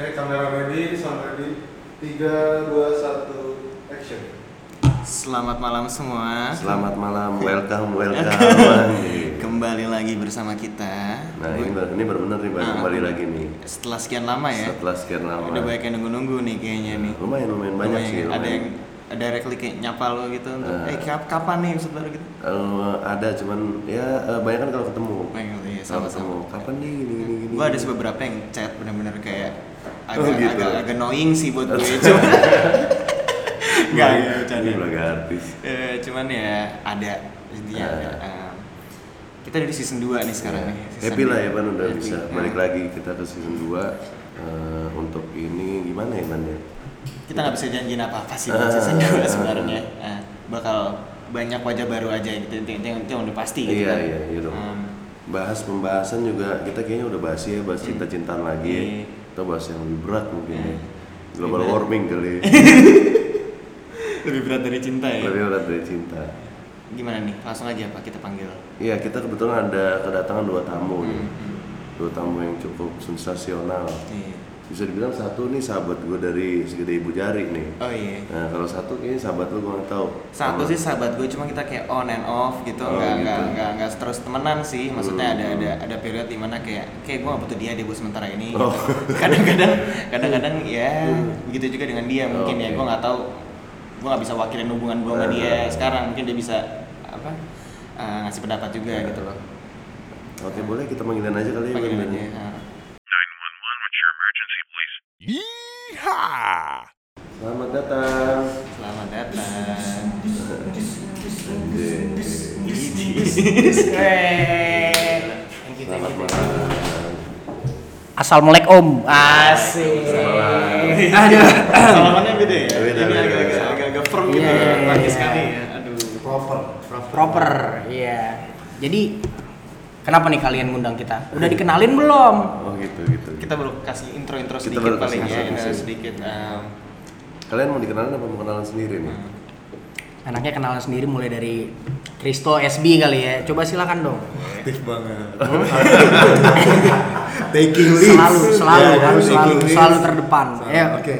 Oke, kamera ready, sound ready. 3, 2, 1, action. Selamat malam semua. Selamat malam, welcome, welcome. Kembali lagi bersama kita. nah ini baru ini baru bener nih, baru Ah. kembali lagi nih. Setelah sekian lama ya. Setelah sekian lama. Udah banyak yang nunggu-nunggu nih kayaknya nih. Lumayan, lumayan banyak Lumayan. sih. Ada lumayan. yang ada directly kayak nyapa lo gitu untuk, Ah. eh kap- kapan nih episode baru gitu? Eh, ada cuman ya eh, banyak kan kalau ketemu. Pengen iya ketemu, sama-sama. kapan nih gini gini gini. Gue ada beberapa yang chat bener-bener kayak Oh, agak, gitu. agak, agak annoying sih buat gue cuma Enggak, Ini enggak, bercanda. artis. Eh, cuman ya ada intinya Ah. ada. Eh, kita udah di season 2 nih sekarang nih. Season Iya. Happy lah ya Pan udah Happy. bisa Ah. balik lagi kita ke season 2 eh, untuk ini gimana ya Man ya? kita nggak bisa janjiin apa-apa sih Ah. buat season 2 sebenarnya Nah, bakal banyak wajah baru aja gitu itu, itu yang udah pasti gitu Iya kan. iya iya dong. Hmm, Bahas pembahasan juga kita kayaknya udah bahas ya, bahas cinta-cintaan lagi ya. Iya. Kita bahas yang lebih berat mungkin ya. Hmm. Global Lebih berat. warming kali. ya. lebih berat dari cinta ya lebih berat dari cinta. gimana nih langsung aja pak kita panggil Iya kita kebetulan ada kedatangan dua tamu nih, Hmm, hmm. dua tamu yang cukup sensasional. Iya. Bisa dibilang satu nih sahabat gue dari segede ibu jari nih. oh iya Nah kalau satu kayaknya sahabat lu gue nggak tahu. satu Sama- sih sahabat gue cuma kita kayak on and off gitu Oh, nggak gitu. nggak nggak nggak terus temenan sih maksudnya ada Hmm. ada ada periode di mana kayak kayak gue gak butuh dia deh buat sementara ini Oh. gitu. kadang-kadang kadang-kadang ya begitu juga dengan dia mungkin ya Oke. gue nggak tahu gue nggak bisa wakilin hubungan gue sama Ah. dia sekarang mungkin dia bisa apa eh, ngasih pendapat juga Ya. gitu loh Oke boleh kita manggilin aja kali ya. panggilin Man. aja ah. Selamat datang. selamat datang. Selamat malam. Assalamualaikum. Asik. Aduh. salamannya beda ya Beda, ini beda, agak beda. agak agak firm gitu Iya, ya iya, lagi iya. sekali ya aduh Proper. Proper. Iya. Jadi kenapa nih kalian ngundang kita? Udah dikenalin belum? Oh gitu gitu. kita baru kasih intro-intro Kita sedikit baru paling ya, intro eh, sedikit. sedikit. em, Kalian mau dikenalin apa mau kenalan sendiri nih? Anaknya kenalan sendiri mulai dari Kristo SB kali ya. Coba silakan dong. Aktif banget. Taking lead. Selalu, selalu, Ya, harus taking selalu, lead. selalu terdepan. Selalu. Ayo. Oke.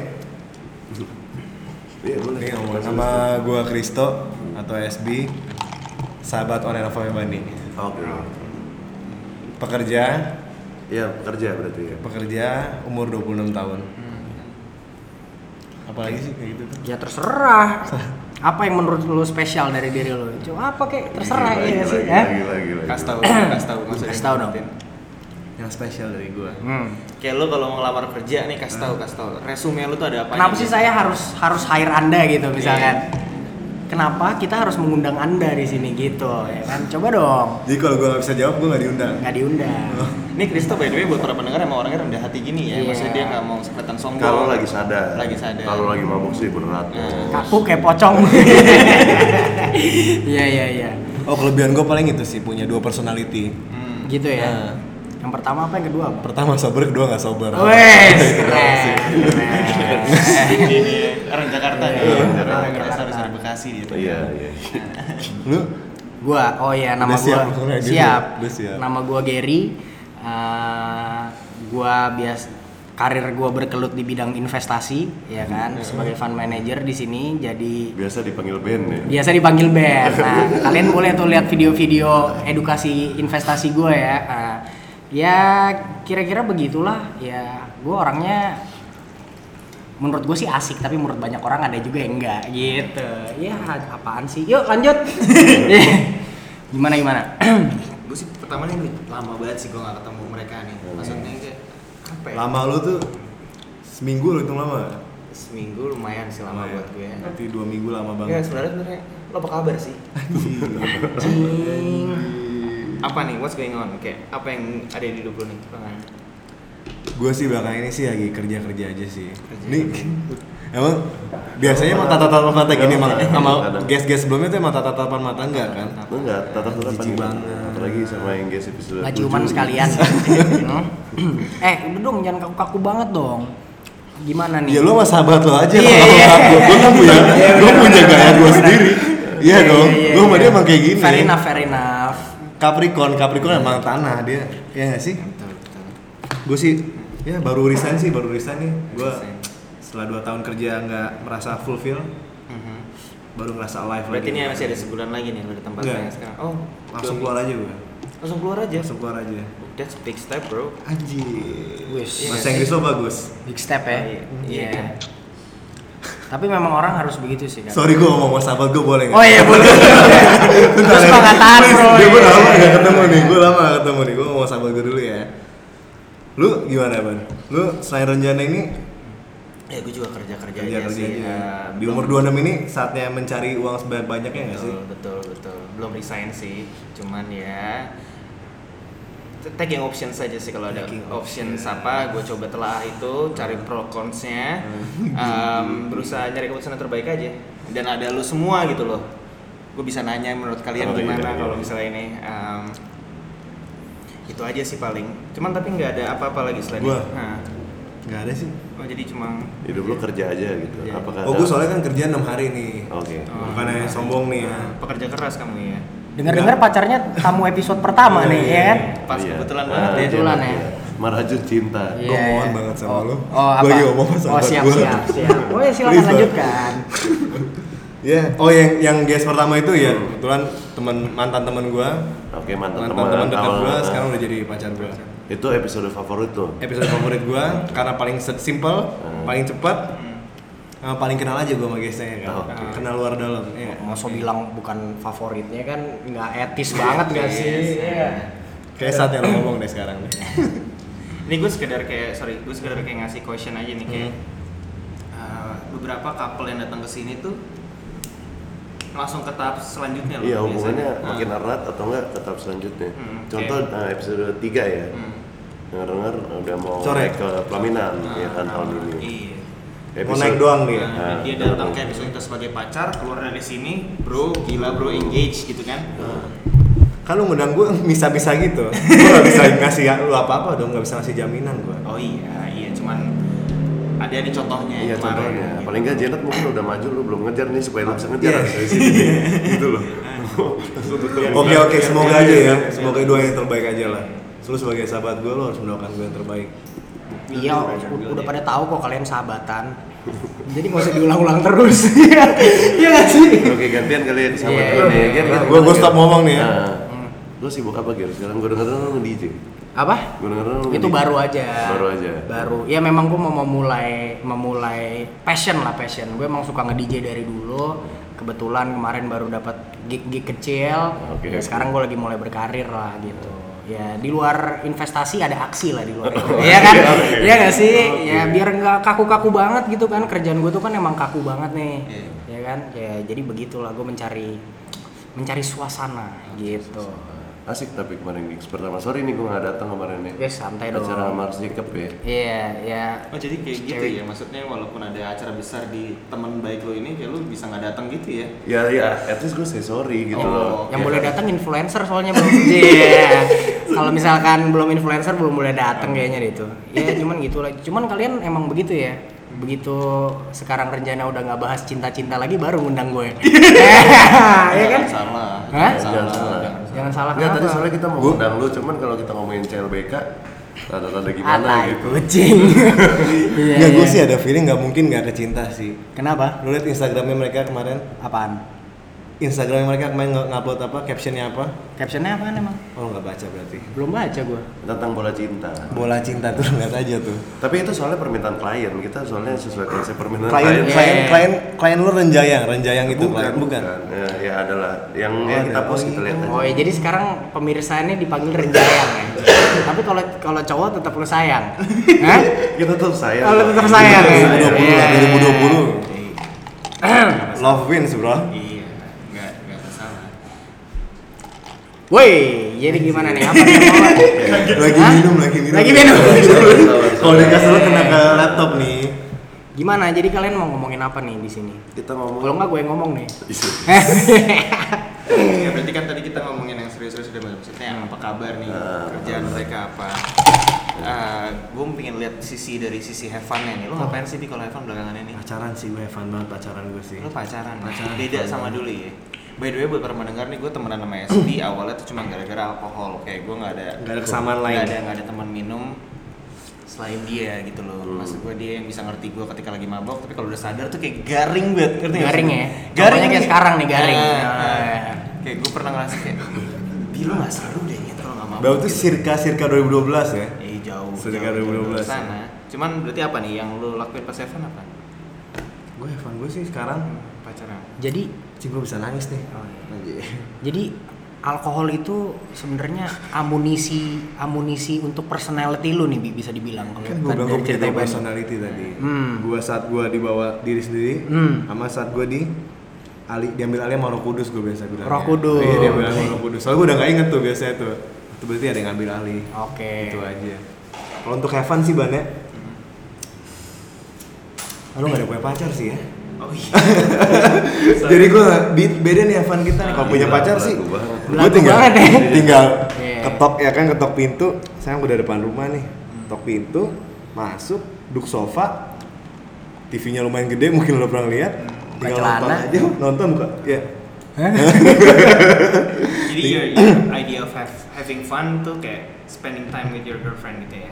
Iya boleh. Nama gua Kristo atau SB. Sahabat Onera Bani. Oke. Pekerja, Iya kerja berarti ya. pekerja umur 26 tahun. Apalagi sih kayak gitu tuh. Ya terserah. Apa yang menurut lu spesial dari diri lu? Coba apa kek? Terserah Gila, ya gila, sih, gila, ya. Gila gila. kasih tahu kasih tahu maksudnya Kasih tahu dong. Yang spesial dari gua. Hmm. kayak lu kalau mau ngelamar kerja nih kasih tahu kasih tahu resume lu tuh ada apa Kenapa sih saya harus harus hire Anda gitu misalkan? Kenapa kita harus mengundang Anda di sini gitu ya kan? Coba dong. Jadi kalau gua nggak bisa jawab, gua nggak diundang. Nggak diundang. ini Kristo by the way buat para pendengar emang orangnya rendah hati gini ya Iya. maksudnya dia nggak mau kelihatan sombong Kalau lagi sadar. lagi sadar Kalau lagi mabuk sih berat. Nah. Kaku kayak pocong. Iya iya iya. Oh kelebihan gua paling itu sih punya dua personality. Hmm. Gitu ya. Nah. Yang pertama apa yang kedua? apa? Pertama sober, kedua nggak sober. Wes, keren. ini orang Jakarta nih Iya. orang Jakarta. harus dari Bekasi gitu Iya iya. Lu? Gua, oh ya nama Udah siap, gua siap. Udah siap. Nama gua Gary. Eh, gua bias karir gua berkelut di bidang investasi, ya kan, sebagai fund manager di sini. Jadi Biasa dipanggil Ben ya. biasa dipanggil Ben. Nah, kalian boleh tuh lihat video-video edukasi investasi gue ya. Nah, ya kira-kira begitulah. Ya, gue orangnya menurut gue sih asik, tapi menurut banyak orang ada juga yang enggak gitu. Ya, apaan sih? Yuk lanjut. gimana gimana? gue sih pertama nih lama banget sih gue gak ketemu mereka nih maksudnya kayak apa ya Lama lu tuh seminggu lu hitung lama. seminggu lumayan sih lama Lumayan. buat gue ya Berarti dua minggu lama ya banget. sebenarnya sebenarnya lo apa kabar sih Cing. Apa nih what's going on kayak apa yang ada di hidup lo nih Bang? Gue sih belakang ini sih lagi kerja kerja aja sih. Kerja. Nih, emang biasanya emang tatap-tatapan mata gini emang sama Kadang. guest-guest sebelumnya tuh emang tatap-tatapan mata enggak kan? Enggak, tatap tatapan Jijik banget. Apalagi sama yang guys episode Nggak ciuman 7. sekalian. Eh, udah dong jangan kaku-kaku banget dong. Gimana nih? Ya lu sama sahabat lo aja Iya, iya. aku. Gue kan punya, Iya, gue punya gaya gue sendiri. Iya dong, iya, gue sama iya. dia emang kayak gini. Fair enough, fair enough. Capricorn, Capricorn emang tanah dia, ya nggak sih? betul betul Gue sih Ya baru resign sih, baru resign nih. Gue setelah 2 tahun kerja nggak merasa fulfill, Mhm. baru ngerasa alive Berarti lagi. ini masih ada sebulan lagi nih lo di tempat yang sekarang. Oh, langsung keluar aja gue. Langsung keluar aja. Langsung keluar aja. That's big step, bro. Anjir. Iya Bahasa Inggris sih? lo bagus. Big step ya. Oh, iya. Iya. Iya. Tapi memang orang harus begitu sih kan. Sorry gue ngomong sama sahabat gue boleh nggak? Oh iya boleh. Terus pengangkatan bro. Dia gue lama gak ketemu nih, gue lama gak ketemu nih, gue ngomong sama gue dulu ya Lu gimana Ban? Lu selain rencana ini, Ya gue juga kerja-kerja kerja aja kerja sih. aja ya. Di umur 26 ini saatnya mencari uang sebanyak-banyaknya gak sih? betul, betul. Belum resign sih. Cuman ya taking option saja sih kalau ada Taking option option. apa gue coba telah itu cari pro consnya um, berusaha nyari keputusan yang terbaik aja dan ada lu semua gitu loh gue bisa nanya menurut kalian Oh, iya, gimana iya. kalau misalnya ini um, itu aja sih paling cuman tapi nggak ada apa-apa lagi selain Gua? itu nah, Gak ada sih oh jadi cuma Hidup lu kerja aja gitu. Iya. Apakah Oh gue soalnya kan kerja 6 hari nih Oke. Oh. Bukannya sombong nih ya pekerja keras kamu ya Dengar-dengar pacarnya tamu episode pertama nih ya kan. pas Iya. kebetulan Ah, banget ya Kebetulan iya. ya. Merajut cinta. Gua Iya, mohon iya. banget sama oh, lu. Oh, Gua apa? lagi ngomong sama oh, siap, gua. siap, siap. Oh, ya silakan lanjutkan. Ya, oh yang yang guest pertama itu ya Hmm. kebetulan teman mantan teman gue, Oke, mantan mantan teman. dekat awal- gue, ah. sekarang udah jadi pacar gue. Itu episode favorit tuh. Episode favorit gue karena paling simple, Hmm. paling cepat, eh, paling kenal aja gue sama guestnya kan, Oh, oke. kenal luar dalam. Ya. Mau so bilang bukan favoritnya kan nggak etis banget nggak sih? Iya. Kayak saat yang lo ngomong deh sekarang nih. Ini gue sekedar kayak sorry, gue sekedar kayak ngasih question aja nih kayak Hmm. uh, beberapa couple yang datang ke sini tuh langsung ke tahap selanjutnya loh. Iya, biasanya. hubungannya Ah. makin erat atau enggak ke tahap selanjutnya. Hmm, Contoh eh, episode 3 ya. Hmm. Dengar-dengar udah mau Coret. naik ke pelaminan Ah, ya kan tahun ini. Iya. Mau naik doang dia. Nah, Ah, dia datang kayak misalnya kita sebagai pacar keluar dari sini, bro, gila bro, engage gitu kan. Kan lu ngundang gue bisa-bisa gitu. gue gak bisa ngasih lu apa-apa dong, gak bisa ngasih jaminan gue. Oh iya, iya cuman ada di contohnya Iya kemarin, contohnya. gitu. Paling nggak Janet mungkin udah maju lu belum ngejar nih supaya lu bisa ngejar Iya. dari sini. gitu loh. Oke oke, semoga aja ya, semoga doa yang terbaik aja lah. Lu sebagai sahabat gue, lo harus mendoakan gue yang terbaik. Iya, udah, pada tahu kok kalian sahabatan. Jadi nggak usah diulang-ulang terus. Iya nggak sih? Oke gantian kali ya di sahabat Iya, gue gua Gian. stop ngomong nih ya. Nah, Lu sibuk apa Gir? Sekarang gue denger lu nge-DJ. Apa? Gue Itu baru aja. Baru aja. Baru. Ya memang gue mau memulai memulai passion lah passion. Gue emang suka nge-DJ dari dulu. Kebetulan kemarin baru dapat gig-gig kecil. Oke, Ya, oke. sekarang gue lagi mulai berkarir lah gitu. Ya di luar investasi ada aksi lah di luar itu. Iya kan? Iya gak sih? Ya biar nggak kaku-kaku banget gitu kan. Kerjaan gue tuh kan emang kaku banget nih. Iya. Ya kan? Ya jadi begitulah gue mencari mencari suasana gitu. Asik tapi kemarin gigs pertama. Sorry nih gue gak datang kemarin nih. Ya santai dong. Acara Mars Jacob ya. Iya, ya. Oh jadi kayak gitu ya, maksudnya walaupun ada acara besar di teman baik lo ini, kayak lu bisa nggak datang gitu ya? Ya ya, at least gue say sorry gitu Oh, loh. Yang Ya boleh datang influencer soalnya bro. Iya. Kalau misalkan belum influencer belum boleh datang kayaknya itu. Ya cuman gitu lah. Cuman kalian emang begitu ya. Begitu sekarang rencana udah nggak bahas cinta-cinta lagi baru ngundang gue. Ya kan? Salah. Hah? Jangan Jangan salah. salah. jangan salah. Enggak tadi soalnya kita mau ngundang lu, cuman kalau kita ngomongin CLBK rada-rada gimana Atai gitu. kucing. Iya. Nggak, gue iya. sih ada feeling nggak mungkin nggak kecinta sih. Kenapa? Lu liat Instagramnya mereka kemarin, Apaan? Instagramnya mereka kemarin nge- ngupload apa, captionnya apa? Captionnya apaan emang? Oh nggak baca berarti. Belum baca gue. Tentang bola cinta. Bola cinta tuh lihat aja tuh. Tapi itu soalnya permintaan klien, kita soalnya sesuai konsep permintaan Klien, Iya. klien, klien, klien lu renjayang, renjayang itu klien, bukan? Ya, ya adalah yang Oh, yang kita ada. post Oh, kita lihat iya. aja. Oh ya, jadi sekarang pemirsa ini dipanggil renjayang ya. Tapi kalau kalau cowok tetap lu sayang. Hah? Kita tuh sayang. Oh, lu kok. tetap sayang ya? 2020 lah, Iya. 2020. Love wins bro. Iya, nggak nggak masalah. Woi, jadi gimana nih? Apa yang? Lagi minum, lagi minum. Lagi minum. Kalau dikasih lu kena ke laptop nih. Gimana? Jadi kalian mau ngomongin apa nih di sini? Kita ngomong. Kalau nggak gue yang ngomong nih. Ya berarti kan tadi kita ngomongin yang serius-serius udah maksudnya apa kabar nih Ah. kerjaan mereka apa. gue pengen lihat sisi dari sisi have fun-nya nih. Lo ngapain sih di kalau have fun belakangan ini? Pacaran sih gue fun banget pacaran gue sih. Lo pacaran, Pacaran. beda sama dulu ya. By the way buat para pendengar nih gue temenan sama SD awalnya tuh cuma gara-gara alkohol. Kayak gue nggak ada Nggak ada kesamaan lain. Nggak ada nggak ada teman minum selain dia gitu loh Hmm. maksud gue dia yang bisa ngerti gue ketika lagi mabok tapi kalau udah sadar tuh kayak garing banget ngerti nggak Garing ya? garing kayak sekarang nih, garing. Ah, Ah, ah. iya. kayak gue pernah ngerasa kayak Bi lu gak seru deh gitu kalau gak mabok Berarti gitu. circa circa 2012 ya. Eh jauh jauh, 2012 jauh sana cuman berarti apa nih yang lu lakuin pas Evan apa Gue Evan gue sih sekarang pacaran Jadi Cing gue bisa nangis nih. Oh, iya. Jadi alkohol itu sebenarnya amunisi amunisi untuk personality lu nih Bi, bisa dibilang kalau Kan gue bilang cerita personality tadi. Hmm. Gue saat gue dibawa diri sendiri, Hmm. sama saat gue di Ali diambil alih sama Roh Kudus gue biasa bilang. Roh Kudus. Iya diambil alih sama Roh Kudus. Soalnya gue udah gak inget tuh biasanya tuh. Itu berarti ada yang ngambil alih. Oke. Itu aja. Kalau untuk Evan sih Ban ya. Lu gak ada punya pacar sih ya. Oh iya Jadi gue beda nih Evan kita nih. Kalau punya Belagu pacar sih, gue tinggal ya. tinggal Iya. ketok ya kan ketok pintu. Saya udah depan rumah nih. Ketok pintu, masuk, duduk sofa. TV-nya lumayan gede, mungkin lo pernah lihat. Buka Tinggal nonton aja, nonton buka. Ya. jadi your, your idea of have- having fun tuh kayak spending time with your girlfriend gitu ya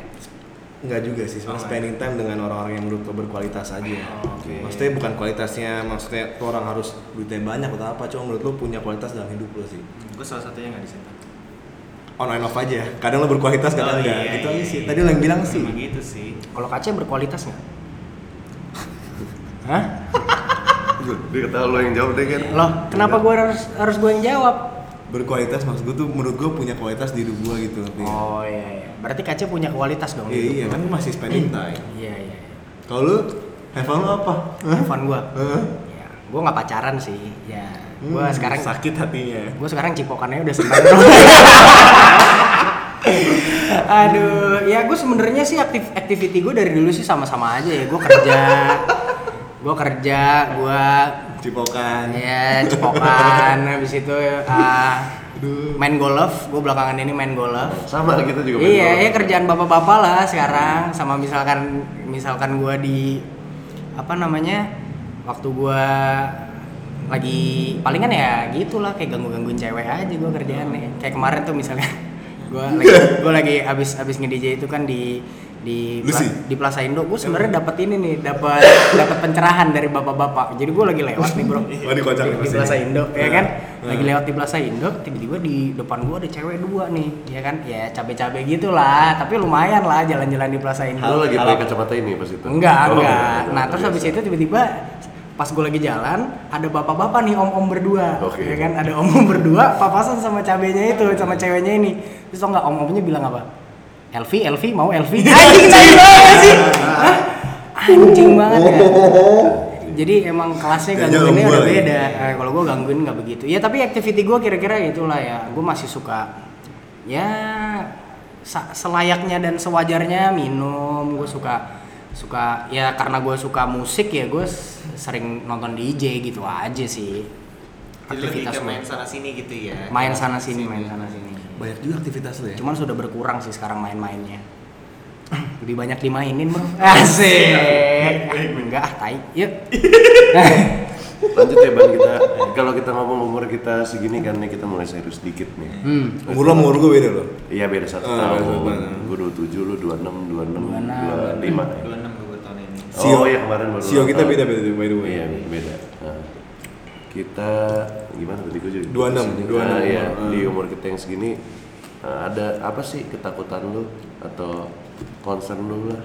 Enggak juga sih, cuma Oh, spending time dengan orang-orang yang menurut lo berkualitas aja. Oh, oke. Maksudnya bukan kualitasnya, maksudnya tuh orang harus duitnya banyak atau apa, cuma menurut lo punya kualitas dalam hidup lo sih. gue salah satunya nggak di situ On and off aja, kadang lo berkualitas, kadang Oh, enggak. iya, gitu iya, aja sih. iya. Tadi lo yang bilang sih. Gitu sih Kalau kaca berkualitas nggak? Hah? Dia kata lo yang jawab deh kan. Loh, kenapa gue harus harus gue yang jawab? Berkualitas maksud gue tuh menurut gue punya kualitas di hidup gue gitu. Oh iya iya. Berarti kaca punya kualitas dong. Iya, iya kan masih spending time. Iya iya. Kalau lu, lu apa? Fun gue. Ya, gue nggak pacaran sih. Ya, gue Hmm, sekarang sakit hatinya. gue sekarang cipokannya udah senang. Aduh, ya gue sebenarnya sih aktif activity gue dari dulu sih sama-sama aja ya. Gue kerja, gue kerja, gue Cipokan. ya cipokan, habis itu ah, main golf. Gue belakangan ini main golf. Sama kita juga main Iya, golf. ya kerjaan bapak-bapak lah sekarang. Sama misalkan misalkan gua di apa namanya waktu gua lagi palingan ya gitulah kayak ganggu-gangguin cewek aja gua kerjaannya. Kayak kemarin tuh misalnya gua lagi gua lagi abis abis nge-DJ itu kan di di Lu sih? di Plaza Indo gue sebenarnya dapat ini nih dapat dapat pencerahan dari bapak-bapak jadi gue lagi lewat nih bro Oh, di kocak di, di. Plaza Indo ya Nah, kan nah. lagi lewat di Plaza Indo tiba-tiba di depan gue ada cewek dua nih ya kan ya cabe-cabe gitulah tapi lumayan lah jalan-jalan di Plaza Indo Lo lagi Halo. pakai kacamata ini pas itu? enggak Oh, enggak nah biasa. terus habis itu tiba-tiba pas gue lagi jalan ada bapak-bapak nih om-om berdua Oke. ya kan ada om-om berdua papasan sama cabenya itu sama ceweknya ini terus tau nggak om-omnya bilang apa Elvi, Elvi mau Elvi? Anjing cair banget sih. Hah? anjing banget ya. Jadi emang kelasnya gangguinnya udah ya. beda. Eh, kalau gue gangguin nggak begitu. Ya tapi activity gue kira-kira itulah ya. Gue masih suka ya selayaknya dan sewajarnya minum. Gue suka suka ya karena gue suka musik ya gue sering nonton DJ gitu aja sih. Jadi lebih aktivitas main sana sini gitu ya. Main sana sini. main sana sini Banyak juga aktivitas lu ya. cuman sudah berkurang sih sekarang main-mainnya lebih banyak dimainin bro asik enggak ah tai yuk Lanjut ya Ban kita. Kalau kita ngomong umur kita segini kan nih kita mulai serius dikit nih. hmm. Umur lo umur gue beda lo. Iya beda satu satu tahun. tahun. Gue 27, lu 26, 26, 26. 25. 26 gue tahun ini Oh iya kemarin baru. Sio kita beda beda by the way. Iya beda. Kita gimana tadi gue juga 26, 26. Nah, iya, Ah. di umur kita yang segini nah, ada apa sih ketakutan lu atau concern lu lah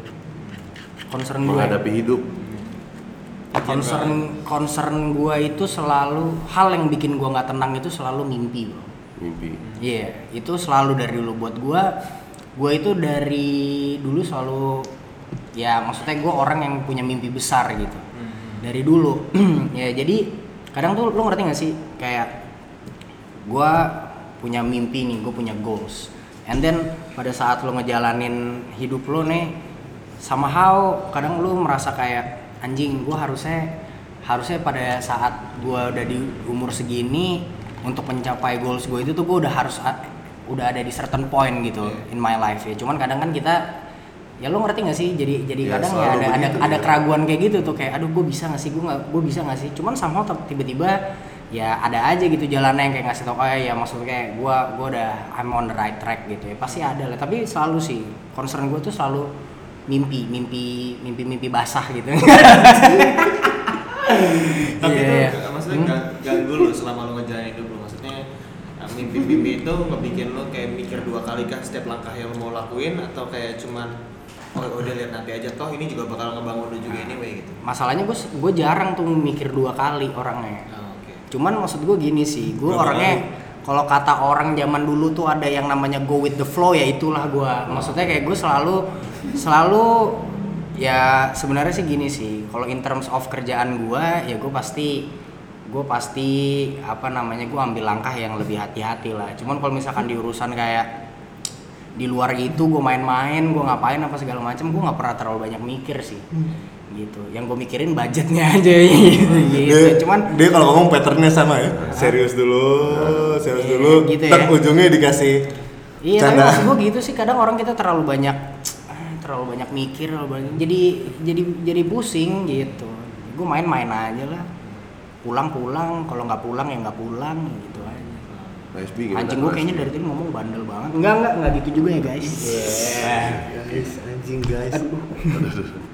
concern gue menghadapi hidup? concern concern gue itu selalu hal yang bikin gue nggak tenang itu selalu mimpi bro Mimpi. Iya, itu selalu dari dulu buat gua. Gua itu dari dulu selalu ya maksudnya gua orang yang punya mimpi besar gitu. Dari dulu. ya jadi kadang tuh lo ngerti gak sih? Kayak gua punya mimpi nih, gue punya goals. And then pada saat lo ngejalanin hidup lo nih somehow kadang lo merasa kayak anjing gua harusnya harusnya pada saat gua udah di umur segini untuk mencapai goals gue itu tuh gue udah harus udah ada di certain point gitu in my life ya. Cuman kadang kan kita ya lo ngerti gak sih? Jadi jadi Ya, kadang ya ada ada begitu, ada ya. keraguan kayak gitu tuh. Kayak aduh gue bisa gak sih? Gue nggak gue bisa gak sih? Cuman somehow tep- tiba-tiba ya ada aja gitu jalannya yang kayak ngasih tau oh ya maksudnya kayak gue gue udah I'm on the right track gitu ya. Pasti ada lah. Tapi selalu sih concern gue tuh selalu mimpi mimpi mimpi mimpi basah gitu. Tapi Iya, itu iya. maksudnya gang- ganggu lu selama lu ngejalanin hidup lu. Maksudnya uh, mimpi-mimpi itu ngebikin lu kayak mikir dua kali kah setiap langkah yang lu mau lakuin atau kayak cuman oh udah lihat nanti aja. Toh ini juga bakal ngebangun lu juga anyway gitu. masalahnya gue gue jarang tuh mikir dua kali orangnya. Oh, Oke. cuman maksud gue gini sih gue Berapa orangnya kalau kata orang zaman dulu tuh ada yang namanya go with the flow ya itulah gue maksudnya kayak gue selalu selalu ya sebenarnya sih gini sih. Kalau in terms of kerjaan gue ya gue pasti gue pasti apa namanya gue ambil langkah yang lebih hati-hati lah. Cuman kalau misalkan di urusan kayak di luar itu gue main-main gue ngapain apa segala macam gue nggak pernah terlalu banyak mikir sih gitu yang gue mikirin budgetnya aja gitu, gitu. Dia, cuman dia kalau ngomong patternnya sama ya. Serius dulu, serius Iya, dulu. gitu ya. ujungnya dikasih Iya, tapi canda. maksud gue gitu sih kadang orang kita terlalu banyak terlalu banyak mikir, terlalu banyak jadi jadi jadi pusing gitu. Gue main-main aja lah. Pulang-pulang, kalau nggak pulang ya nggak pulang gitu PSB gimana? Anjing gue kayaknya dari tadi ngomong bandel banget. Enggak enggak enggak gitu juga ya guys. Guys, anjing guys.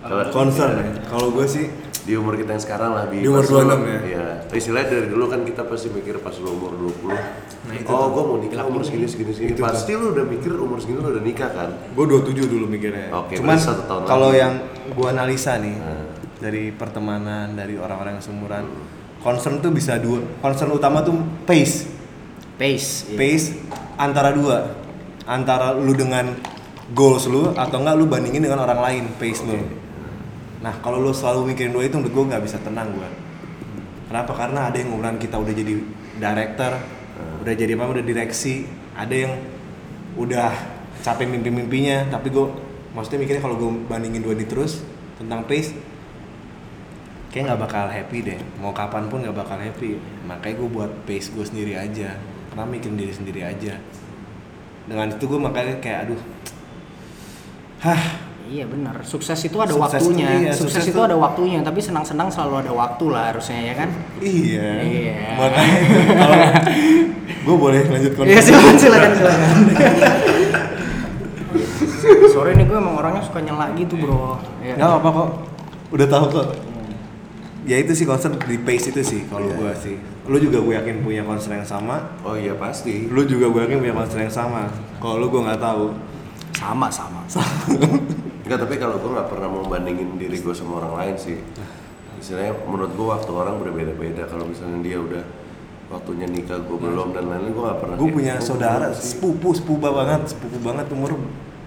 Kalau Concern ya. Kalau gue sih di umur kita yang sekarang lah Di umur pas lu- 26 ya? Iya. Istilahnya dari dulu kan kita pasti mikir pas lu umur 20 Oh gue mau nikah umur segini segini segini Itu Pasti lu udah mikir umur segini lu udah nikah kan gue 27 dulu mikirnya. Oke, Cuman satu tahun kalau yang gue analisa nih Hmm. dari pertemanan dari orang-orang yang seumuran, concern tuh bisa dua. Concern utama tuh pace. Pace. iya. Pace antara dua. Antara lu dengan goals lu atau enggak lu bandingin dengan orang lain pace lu. Nah, kalau lu selalu mikirin dua itu menurut gue nggak bisa tenang gue. Kenapa? Karena ada yang umuran kita udah jadi director, udah jadi apa? Udah direksi. Ada yang udah capek mimpi-mimpinya, tapi gue maksudnya mikirnya kalau gue bandingin dua ini terus tentang pace, kayak nggak bakal happy deh. Mau kapan pun nggak bakal happy. Makanya gue buat pace gue sendiri aja. Karena mikirin diri sendiri aja. Dengan itu gue makanya kayak aduh, hah Iya benar. Sukses itu ada Sukses waktunya. tuh iya, sukses, sukses itu tuh- ada waktunya, tapi senang-senang selalu ada waktu lah harusnya ya kan? Iya. Iya. Makanya kalau gue boleh lanjut Iya konten. silakan silakan silakan. Sore nih gue emang orangnya suka nyela gitu bro. Ya. Nggak apa kok. Udah tahu kok. Ya itu sih concern di pace itu sih kalau Iya. gue sih. Lu juga gue yakin punya concern yang sama. Oh iya pasti Lu juga gue yakin punya concern yang sama. Kalau lu gue nggak tahu. Sama sama. Enggak tapi kalau gue nggak pernah mau bandingin diri gue sama orang lain sih Istilahnya menurut gue waktu orang berbeda-beda Kalau misalnya dia udah waktunya nikah gue belum dan lain-lain gue nggak pernah Gue punya gitu. saudara Sih. sepupu sepupu banget sepupu banget umur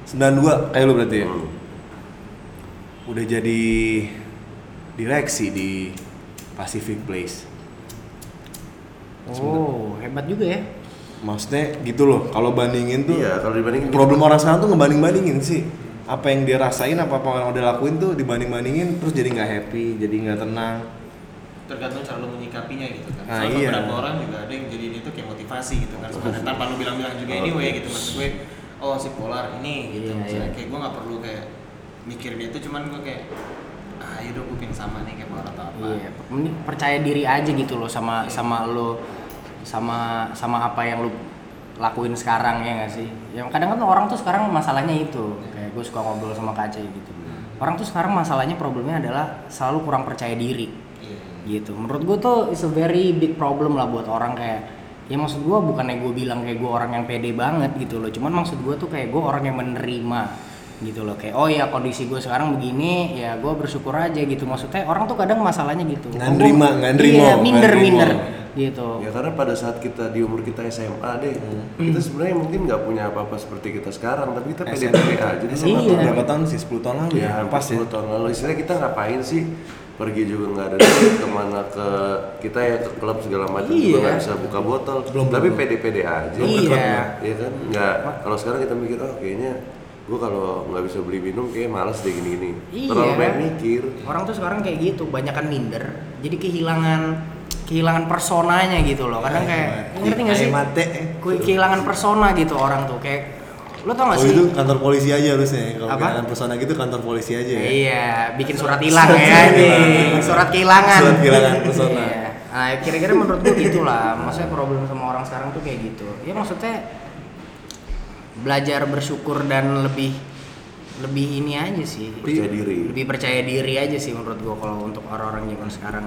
92 kayak lu berarti ya. Hmm. Udah jadi direksi di Pacific Place. Oh hebat juga ya. Maksudnya gitu loh. Kalau bandingin tuh Iya kalau dibandingin problem orang sekarang tuh ngebanding-bandingin sih apa yang dia rasain apa apa yang udah lakuin tuh dibanding-bandingin terus jadi nggak happy jadi nggak tenang Tergantung cara lu menyikapinya gitu kan. Ah, Soalnya iya. beberapa orang juga ada yang jadi itu kayak motivasi gitu kan sebenarnya tanpa lu bilang-bilang juga anyway gitu maksud gue oh si polar ini gitu Iya, misalnya iya. kayak gue nggak perlu kayak mikirin itu cuman gue kayak ah yaudah gue pengen sama nih kayak polar atau apa Iya. Mending percaya diri aja gitu loh sama sama lo sama sama apa yang lu lakuin sekarang ya nggak sih? Yang kadang kan orang tuh sekarang masalahnya itu kayak gue suka ngobrol sama kaca gitu. Orang tuh sekarang masalahnya problemnya adalah selalu kurang percaya diri. Iya. gitu menurut gue tuh is a very big problem lah buat orang kayak ya maksud gue bukannya gue bilang kayak gue orang yang pede banget gitu loh cuman maksud gue tuh kayak gue orang yang menerima gitu loh kayak oh ya kondisi gue sekarang begini ya gue bersyukur aja gitu maksudnya orang tuh kadang masalahnya gitu Nggak nerima, nggak nerima, iya, minder minder gitu Ya karena pada saat kita di umur kita SMA deh, kita sebenarnya mungkin nggak punya apa-apa seperti kita sekarang, tapi kita pede-pede aja. Di SMA tuh Iya. berapa tahun sih 10 tahun lalu Ya, ya pas ya 10 tahun lalu. Istilahnya kita ngapain sih? Pergi juga nggak ada duit, ke mana ke kita ya ke klub segala macam juga Iya. nggak bisa buka botol. Belum, tapi pede-pede aja. Klub ya. Iya kan? Nggak. Kalau sekarang kita mikir, oh kayaknya gue kalau nggak bisa beli minum kayak malas deh gini-gini. Iya. Terlalu banyak mikir. orang tuh sekarang kayak gitu banyakan minder jadi kehilangan kehilangan personanya gitu loh kadang kayak ngerti gak sih mate Ke- kehilangan persona gitu orang tuh kayak lo tau gak Oh sih itu kantor polisi aja harusnya kalau kehilangan persona gitu kantor polisi aja ya Iya, bikin surat hilang Surat ya, hilang. nih. surat kehilangan. Surat kehilangan persona. Iya. Nah, kira-kira menurut gue gitulah. Maksudnya problem sama orang sekarang tuh kayak gitu. Ya maksudnya belajar bersyukur dan lebih lebih ini aja sih Percaya diri. lebih percaya diri aja sih menurut gua kalau untuk orang-orang zaman sekarang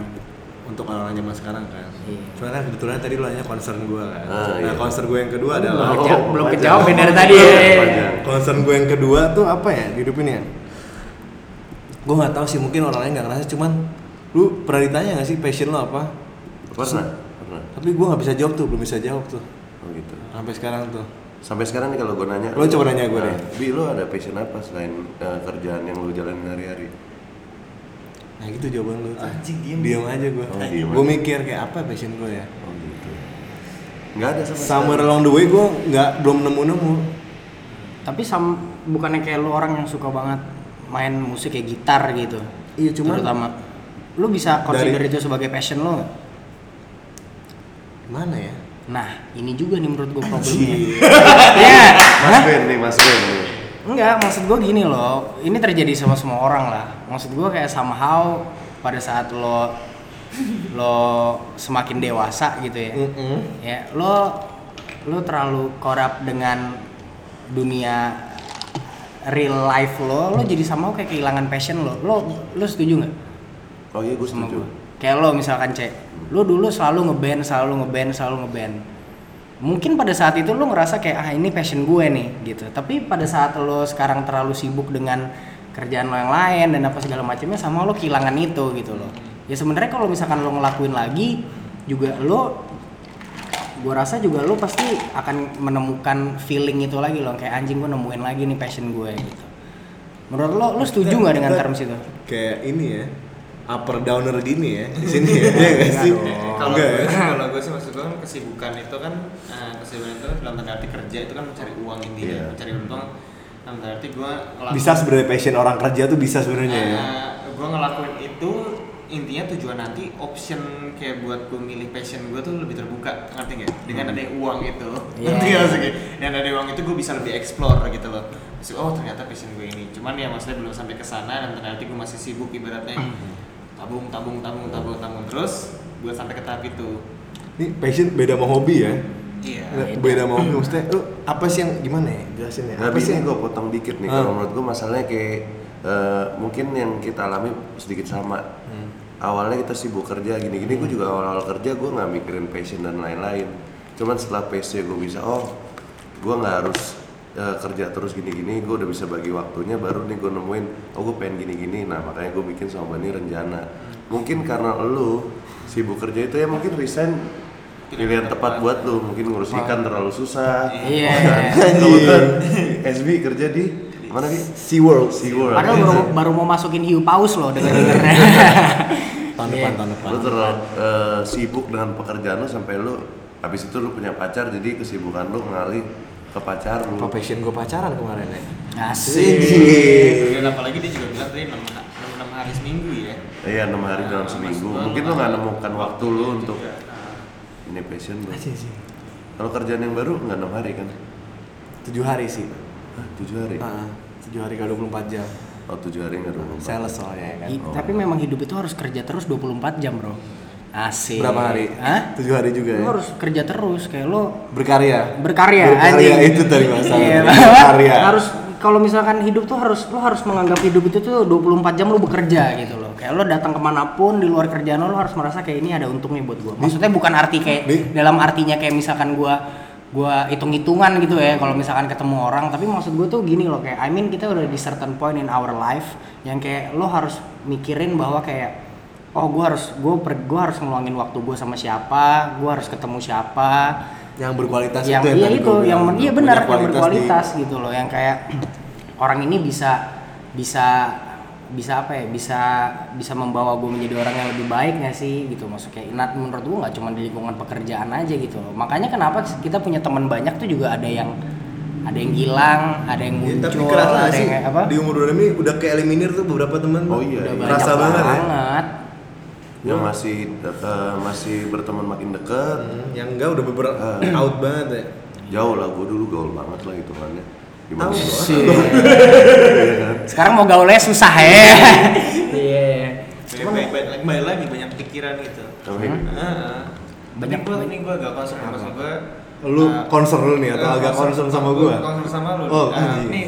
untuk orang zaman sekarang kan. Iya. Cuma kan kebetulan tadi lo nanya concern gue kan. Ah, nah iya. concern gue yang kedua belum, adalah Oh, keja- belum kejawab ya dari tadi ya. Concern gue yang kedua tuh apa ya di hidup ini ya? Gue nggak tahu sih mungkin orang lain nggak ngerasa cuman lu pernah ditanya nggak sih passion lo apa? Pernah? Pernah. Tapi gue nggak bisa jawab tuh, belum bisa jawab tuh Oh gitu. sampai sekarang tuh. Sampai sekarang nih kalau gue nanya Lo coba nanya gue nah, deh. Bi, lo ada passion apa selain eh, kerjaan yang lo jalanin hari-hari? Nah gitu jawaban lu tuh. Anjing, diem. Diam aja gue. Oh, diem gue mikir kayak apa passion gue ya. Oh gitu. Nggak ada sama Somewhere along the way gue nggak belum nemu nemu. Tapi sam bukannya kayak lu orang yang suka banget main musik kayak gitar gitu. Iya, cuman- terutama lu bisa consider Dari- itu sebagai passion lo nggak? Mana ya? Nah, ini juga nih menurut gua problemnya. Iya. Mas Ben nih, Mas Ben nih. Enggak, maksud gua gini loh. Ini terjadi sama semua orang lah. Maksud gua kayak somehow pada saat lo lo semakin dewasa gitu ya. Mm-mm. Ya, lo lo terlalu korup dengan dunia real life lo, lo jadi sama kayak kehilangan passion lo. Lo lo setuju nggak? Oh iya, gue setuju. Kayak lo misalkan cek, lo dulu selalu ngeband, selalu ngeband, selalu ngeband. Mungkin pada saat itu lo ngerasa kayak ah ini passion gue nih gitu. Tapi pada saat lo sekarang terlalu sibuk dengan kerjaan lo yang lain dan apa segala macamnya sama lo kehilangan itu gitu loh. Ya sebenarnya kalau misalkan lo ngelakuin lagi juga lo gue rasa juga lo pasti akan menemukan feeling itu lagi loh kayak anjing gue nemuin lagi nih passion gue gitu. Menurut lo, lo setuju nggak dengan Kita- terms itu? Kayak ini ya. Upper downer gini ya di sini ya. Iya nggak sih? kalau Enggak gue ya? sih kalau gue sih maksud gue kan kesibukan itu kan eh, kesibukan itu kan dalam tanda arti kerja itu kan mencari uang intinya Iya. mencari untung dalam tanda arti gue ngelakuin Bisa sebenarnya passion orang kerja tuh bisa sebenarnya ya. gue ngelakuin itu intinya tujuan nanti option kayak buat gue milih passion gue tuh lebih terbuka ngerti nggak dengan ada uang itu Iya. ngerti nggak maksudnya dengan ada uang itu gue bisa lebih explore gitu loh Maksud, oh ternyata passion gue ini cuman ya maksudnya belum sampai ke sana dan ternyata gue masih sibuk ibaratnya tabung tabung tabung tabung tabung terus buat sampai ke tahap itu Ini passion beda sama hobi ya. iya Nggak, beda sama hobi maksudnya lu apa sih yang gimana ya? Jelasin ya. Nah, Apa sih yang gue potong dikit nih. Ah. Kalau menurut gue masalahnya kayak eh, mungkin yang kita alami sedikit sama. Hmm. Awalnya kita sibuk kerja gini-gini. Gue juga awal-awal kerja gue nggak mikirin passion dan lain-lain. Cuman setelah passion gue bisa, oh gue nggak harus eh, kerja terus gini-gini. Gue udah bisa bagi waktunya. Baru nih gue nemuin, oh gue pengen gini-gini. Nah makanya gue bikin sama Bani rencana. Mungkin karena lu sibuk kerja itu ya mungkin resign pilihan tepat buat lu mungkin ngurus ikan terlalu susah Iya. Kebetulan SB kerja di mana nih? SeaWorld. SeaWorld. Padahal baru, baru mau masukin hiu paus loh denger dengernya. Tahun depan, tahun depan. Lu terlalu eh, sibuk dengan pekerjaan lu sampai lu habis itu lu punya pacar jadi kesibukan lu ngalih ke pacar lu. Apa passion gue pacaran kemarin ya? Asik. dan apalagi dia juga bilang tadi 6, 6 hari seminggu ya Iya enam hari dalam Nah, seminggu. maksud gua Mungkin lu lu nggak nemukan waktu lu untuk juga. ini passion lu. Sih. Kalau kerjaan yang baru nggak enam hari kan? Tujuh hari sih. Hah, tujuh hari. Ah, tujuh hari kali 24 jam. Oh tujuh hari nggak dulu. Sales soalnya ya kan. I- Tapi memang hidup itu harus kerja terus 24 jam, Bro. Asik. Berapa hari? Hah? Tujuh hari juga Lu ya. harus kerja terus kayak lo Berkarya. berkarya, Berkarya anjing. itu tadi masalah. Iya, Berkarya. harus kalau misalkan hidup tuh harus lo harus menganggap hidup itu tuh 24 jam lo bekerja gitu loh. Kayak lo datang ke mana pun di luar kerjaan lo, lo harus merasa kayak ini ada untungnya buat gua. Maksudnya bukan arti kayak Nih. dalam artinya kayak misalkan gua gua hitung-hitungan gitu ya kalau misalkan ketemu orang tapi maksud gue tuh gini loh kayak I mean kita udah di certain point in our life yang kayak lo harus mikirin bahwa kayak oh gue harus gue gue harus ngeluangin waktu gue sama siapa gue harus ketemu siapa Yang berkualitas yang itu ya iya itu yang iya benar yang kualitas berkualitas gitu loh yang kayak orang ini bisa bisa bisa apa ya bisa bisa membawa gue menjadi orang yang lebih baik nggak sih gitu maksudnya nah, menurut gue nggak cuma di lingkungan pekerjaan aja gitu loh makanya kenapa kita punya teman banyak tuh juga ada yang ada yang hilang ada yang Ya, muncul tapi kerasa ada sih yang kayak apa di umur 20 ini udah ke eliminir tuh beberapa teman. Oh iya, udah iya. banyak Kerasa banget ya. Yang masih eh, masih berteman makin dekat. Hmm, yang enggak udah beberapa out banget ya. Jauh lah, gue dulu gaul banget lah hitungannya. Gimana gua? Sih. sekarang mau gaulnya susah ya iya baik, baik, lagi banyak pikiran gitu. Oh, Hmm? iya. Heeh. Banyak Banyak gue ini gue agak concern maksud gue. Lu uh, concern lu nih atau agak concern sama gua gua? Concern sama lu. Oh, Uh, anjing. nih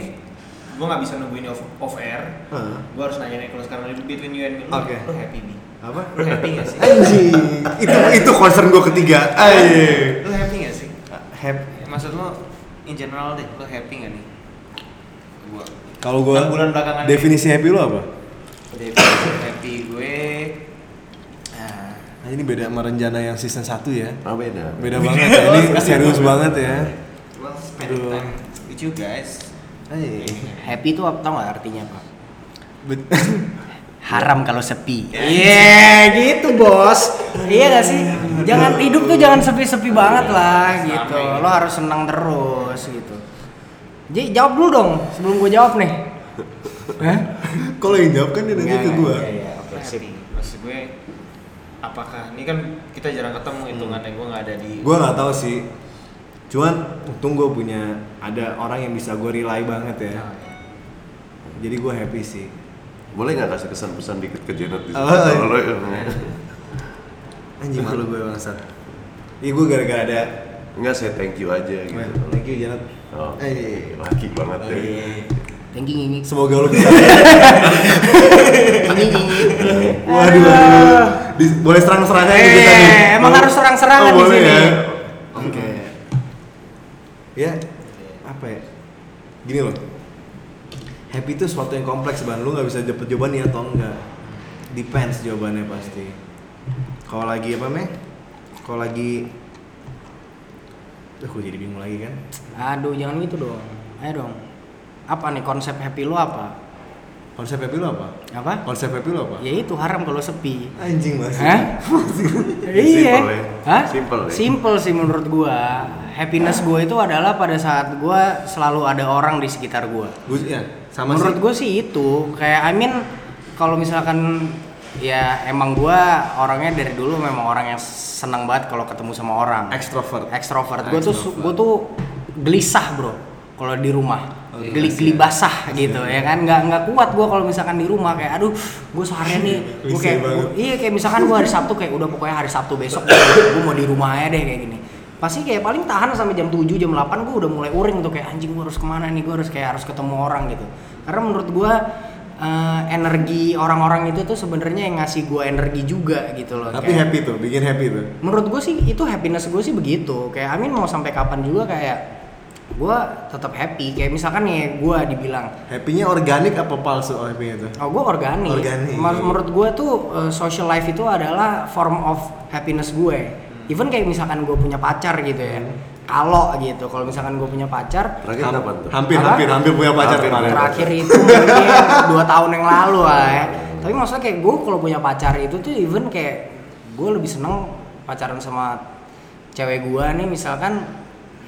gue nggak bisa nungguin off, off air Heeh. gue harus nanya nih kalau sekarang between you and me lu happy bi Apa? lu happy gak sih Anjing, itu itu concern gue ketiga. Ay. lu happy gak sih Happy. maksud lu in general deh lu happy gak nih gue Kalau gue Enam bulan belakangan ini. definisi happy lu apa? definisi happy gue ah, Nah, ini beda sama rencana yang season 1 ya. Ah beda. Beda banget ya. Ini serius banget ya. well spending Aduh. time with you guys Ay. Happy itu apa tau gak artinya pak? Haram kalau sepi. Iya gitu bos. Iya gak sih? Jangan hidup tuh jangan sepi-sepi banget lah gitu. Lo harus senang terus gitu. Jadi jawab dulu dong sebelum gue jawab nih. Hah? Kalau yang jawab kan dia nanya Enggak, ke gue. iya, iya, oke, maksud gue apakah ini kan kita jarang ketemu hitungannya gue nggak ada di Gue nggak tahu sih. Cuman untung gue punya ada orang yang bisa gue rely banget ya. Nah, ya. Jadi gue happy sih. Boleh nggak kasih kesan-pesan dikit ke Janet di? Oh, iya. Kalau lo- Anjing malu gue bangsat. Iya gue gara-gara ada. Enggak saya thank you aja gitu. Thank you Janet. Oh, Eh. laki banget ya. Thank you Ngingik. Semoga lo bisa. Ngingik. Waduh, waduh. Di- boleh serang-serangan Eh, gitu tadi. emang harus serang-serangan di boleh sini. ya? Oke. Ya, apa ya? Gini loh. Happy itu sesuatu yang kompleks ban. Lu nggak bisa dapet jawaban ya atau enggak. Depends jawabannya pasti. Kalau lagi apa meh? Kalau lagi Duh, gue jadi bingung lagi kan. Aduh jangan gitu dong. Ayo dong. Apa nih konsep happy lu apa? Konsep happy lu apa? Apa? Konsep happy lu apa? Ya itu haram kalau sepi. Anjing mas. Hah? Simple iya. ya. Hah? Simple ya. Simple sih menurut gua. Happiness gua itu adalah pada saat gua selalu ada orang di sekitar gua. Gue ya sama menurut gua sih itu kayak I mean kalau misalkan ya emang gua orangnya dari dulu memang orang yang senang banget kalau ketemu sama orang. Extrovert. Extrovert. Gua tuh gua tuh gelisah, Bro. Kalau di rumah. Oke, Geli-geli kasihan. basah gitu ya kan nggak nggak kuat gua kalau misalkan di rumah kayak aduh gue seharian nih gue kayak banget. iya kayak misalkan gue hari Sabtu kayak udah pokoknya hari Sabtu besok gue mau di rumah aja deh kayak gini pasti kayak paling tahan sampai jam 7 jam 8 gue udah mulai uring tuh kayak anjing gue harus ke mana nih gue harus kayak harus ketemu orang gitu karena menurut gue eh, energi orang-orang itu tuh sebenarnya yang ngasih gue energi juga gitu loh Tapi Kayak- happy tuh, bikin happy tuh. menurut gue sih itu happiness gue sih begitu kayak Amin mau sampai kapan juga kayak gue tetap happy kayak misalkan nih gue dibilang Happy-nya organik apa palsu happy-nya tuh? oh gue organik, Organik. Menurut gue tuh uh, social life itu adalah form of happiness gue even kayak misalkan gue punya pacar gitu ya. Kalau gitu kalau misalkan gue punya pacar Terakhir Ham- kapan tuh? hampir, Apa? hampir, hampir punya pacar Hampir kemarin. terakhir itu mungkin dua tahun yang lalu lah ya tapi maksudnya kayak gue kalau punya pacar itu tuh even kayak gue lebih seneng pacaran sama cewek gue nih. Misalkan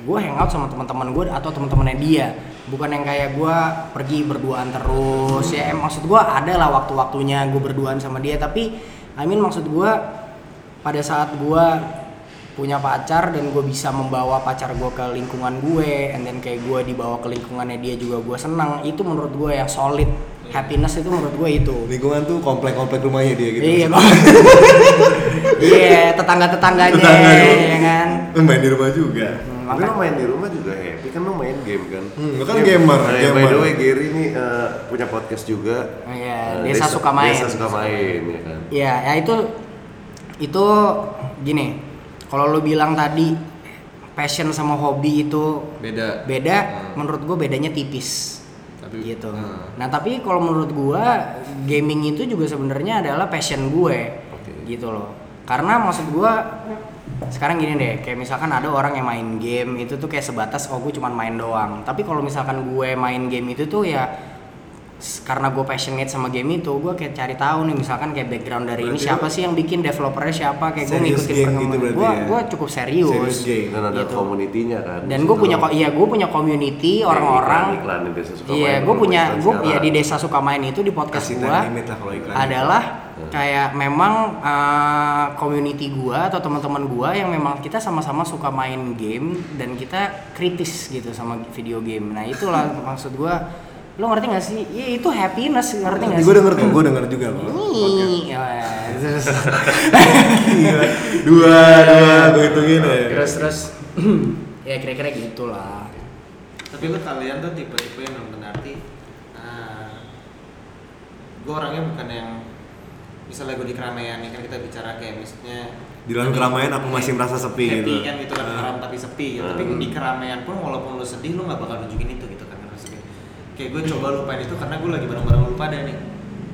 gue hangout sama teman-teman gue atau teman-temannya dia. Bukan yang kayak gue pergi berduaan terus ya. Em, maksud gue ada lah waktu-waktunya gue berduaan sama dia. Tapi I mean maksud gue pada saat gue punya pacar dan gue bisa membawa pacar gue ke lingkungan gue and then kayak gue dibawa ke lingkungannya dia juga gue senang itu menurut gue yang solid happiness itu menurut gue itu Lingkungan tuh komplek-komplek rumahnya dia gitu. iya iya tetangga-tetangganya Tetangga dong. ya kan Lu main di rumah juga. Hmm, Tapi lo main di rumah juga happy kan lo main game kan? Hmm, lo kan gamer, Nah, gamer. By the way Gary ini eh, punya podcast juga. Oh, iya, Eh, Desa Suka Main. Desa suka main ya kan. Iya, ya itu itu gini. Kalau lu bilang tadi passion sama hobi itu Beda. beda, Hmm. menurut gue bedanya tipis. Tapi- gitu. Hmm. Nah, tapi kalau menurut gua gaming itu juga sebenarnya adalah passion gue. Oke. Gitu loh. Karena maksud gua sekarang gini deh, kayak misalkan ada orang yang main game itu tuh kayak sebatas oh gue cuman main doang. Tapi kalau misalkan gue main game itu tuh ya karena gue passionate sama game itu, gue kayak cari tahu nih misalkan kayak background dari ini Berarti siapa sih yang bikin developernya siapa kayak gue ngikutin gitu perkembangan. berarti Gue ya? gue cukup serius. Serious game. Dan ada Gitu. community-nya kan. Dan gue punya kok iya gue punya community orang-orang suka Iya, main. gue punya gue ya di desa Sukamain itu di podcast gue adalah kayak memang uh, community gue atau teman-teman gue yang memang kita sama-sama suka main game dan kita kritis gitu sama video game. Nah itulah maksud gue. Lo ngerti gak sih? Iya itu happiness ngerti gak sih? Gue denger kok, gue denger juga kok. Ih, ya, terus Gila. Dua, dua, gue hitungin ya. terus terus ya kira-kira gitulah. Tapi lu kalian tuh tipe-tipe yang benar arti gue orangnya bukan yang misalnya gue di keramaian nih kan kita bicara kayak misalnya Di dalam keramaian aku masih merasa sepi happy gitu. kan gitu kan haram tapi sepi gitu. tapi Hmm. di keramaian pun walaupun lu sedih lu nggak bakal nunjukin itu gitu kan kayak gue coba lupain itu karena gue lagi bareng-bareng lu pada nih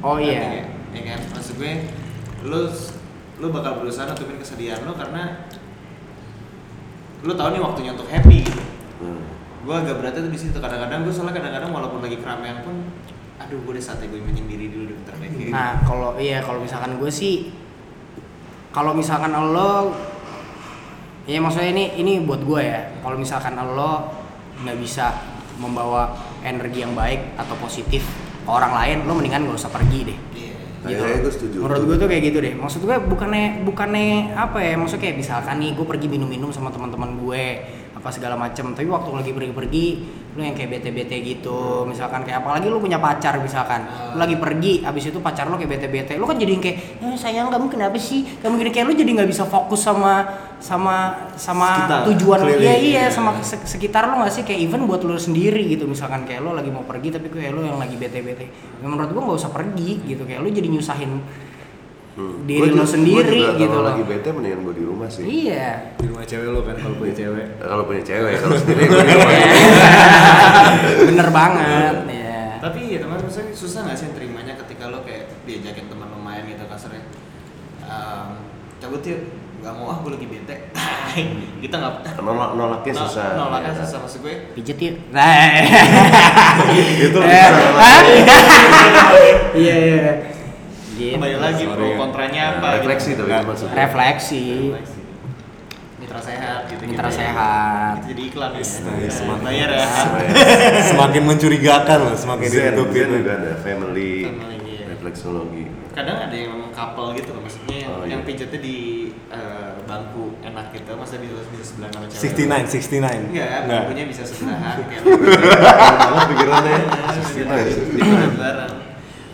Oh iya. nggak? ya kan maksud gue lu lu bakal berusaha nutupin kesedihan lu karena lu tahu nih waktunya untuk happy gitu Hmm. gue agak berat tuh di situ kadang-kadang gue soalnya kadang-kadang walaupun lagi keramaian pun aduh gue udah saatnya gue menyendiri dulu deh bentar deh gitu. Nah, kalau iya kalau misalkan gue sih kalau misalkan Allah ya maksudnya ini ini buat gue ya. Kalau misalkan Allah nggak bisa membawa energi yang baik atau positif ke orang lain, lo mendingan gak usah pergi deh. Iya. Gitu. Gue setuju. Menurut gue tuh kayak gitu deh. Maksud gue bukannya bukannya apa ya? Maksudnya kayak misalkan nih gue pergi minum-minum sama teman-teman gue apa segala macem. Tapi waktu lagi pergi-pergi, lu yang kayak bete-bete gitu. Misalkan kayak apalagi lu punya pacar misalkan, lu lagi pergi, abis itu pacar lu kayak bete-bete. Lu kan jadi yang kayak, eh, sayang kamu kenapa sih? Kamu gini kayak lu jadi nggak bisa fokus sama sama sama Sekitar, tujuan lu. Iya iya iya. sama se- sekitar lu nggak sih kayak even buat lu sendiri gitu. Misalkan kayak lu lagi mau pergi tapi kayak lu yang lagi bete-bete. Ya, menurut gua nggak usah pergi gitu kayak lu jadi nyusahin Hmm. diri Gua lo sendiri gua juga gitu loh. lagi bete mendingan gue di rumah sih. Iya. Di rumah cewek lo kan kalau punya cewek. Kalau punya cewek, kalau sendiri gue di rumah. Bener banget ya. Tapi ya teman maksudnya susah nggak sih terimanya ketika lo kayak diajakin teman lo main gitu kasarnya. Ehm, cabut yuk, nggak mau ah gue lagi bete. kita nggak Nolak nolaknya Nol- susah. Nolaknya ya. susah maksud gue. Pijet yuk. Nah. Itu Eh, bisa? Iya iya. Gitu. Kembali lagi pro ya. kontranya Nah, apa? refleksi gitu. tapi itu maksudnya. Refleksi. Mitra sehat gitu. Mitra sehat. Jadi iklan ya. Nice, mantap. Bayar ya. Semakin mencurigakan loh, semakin ditutupin. Juga ada family, Family, iya. refleksologi. Kadang ada yang memang couple gitu loh, maksudnya yang, Oh, yang iya. pijetnya di eh, bangku enak gitu, masa bisa bisa sebelah sama cewek. 69, 69. Enggak, bangkunya bisa sebelahan kayak pikirannya. Bisa bareng.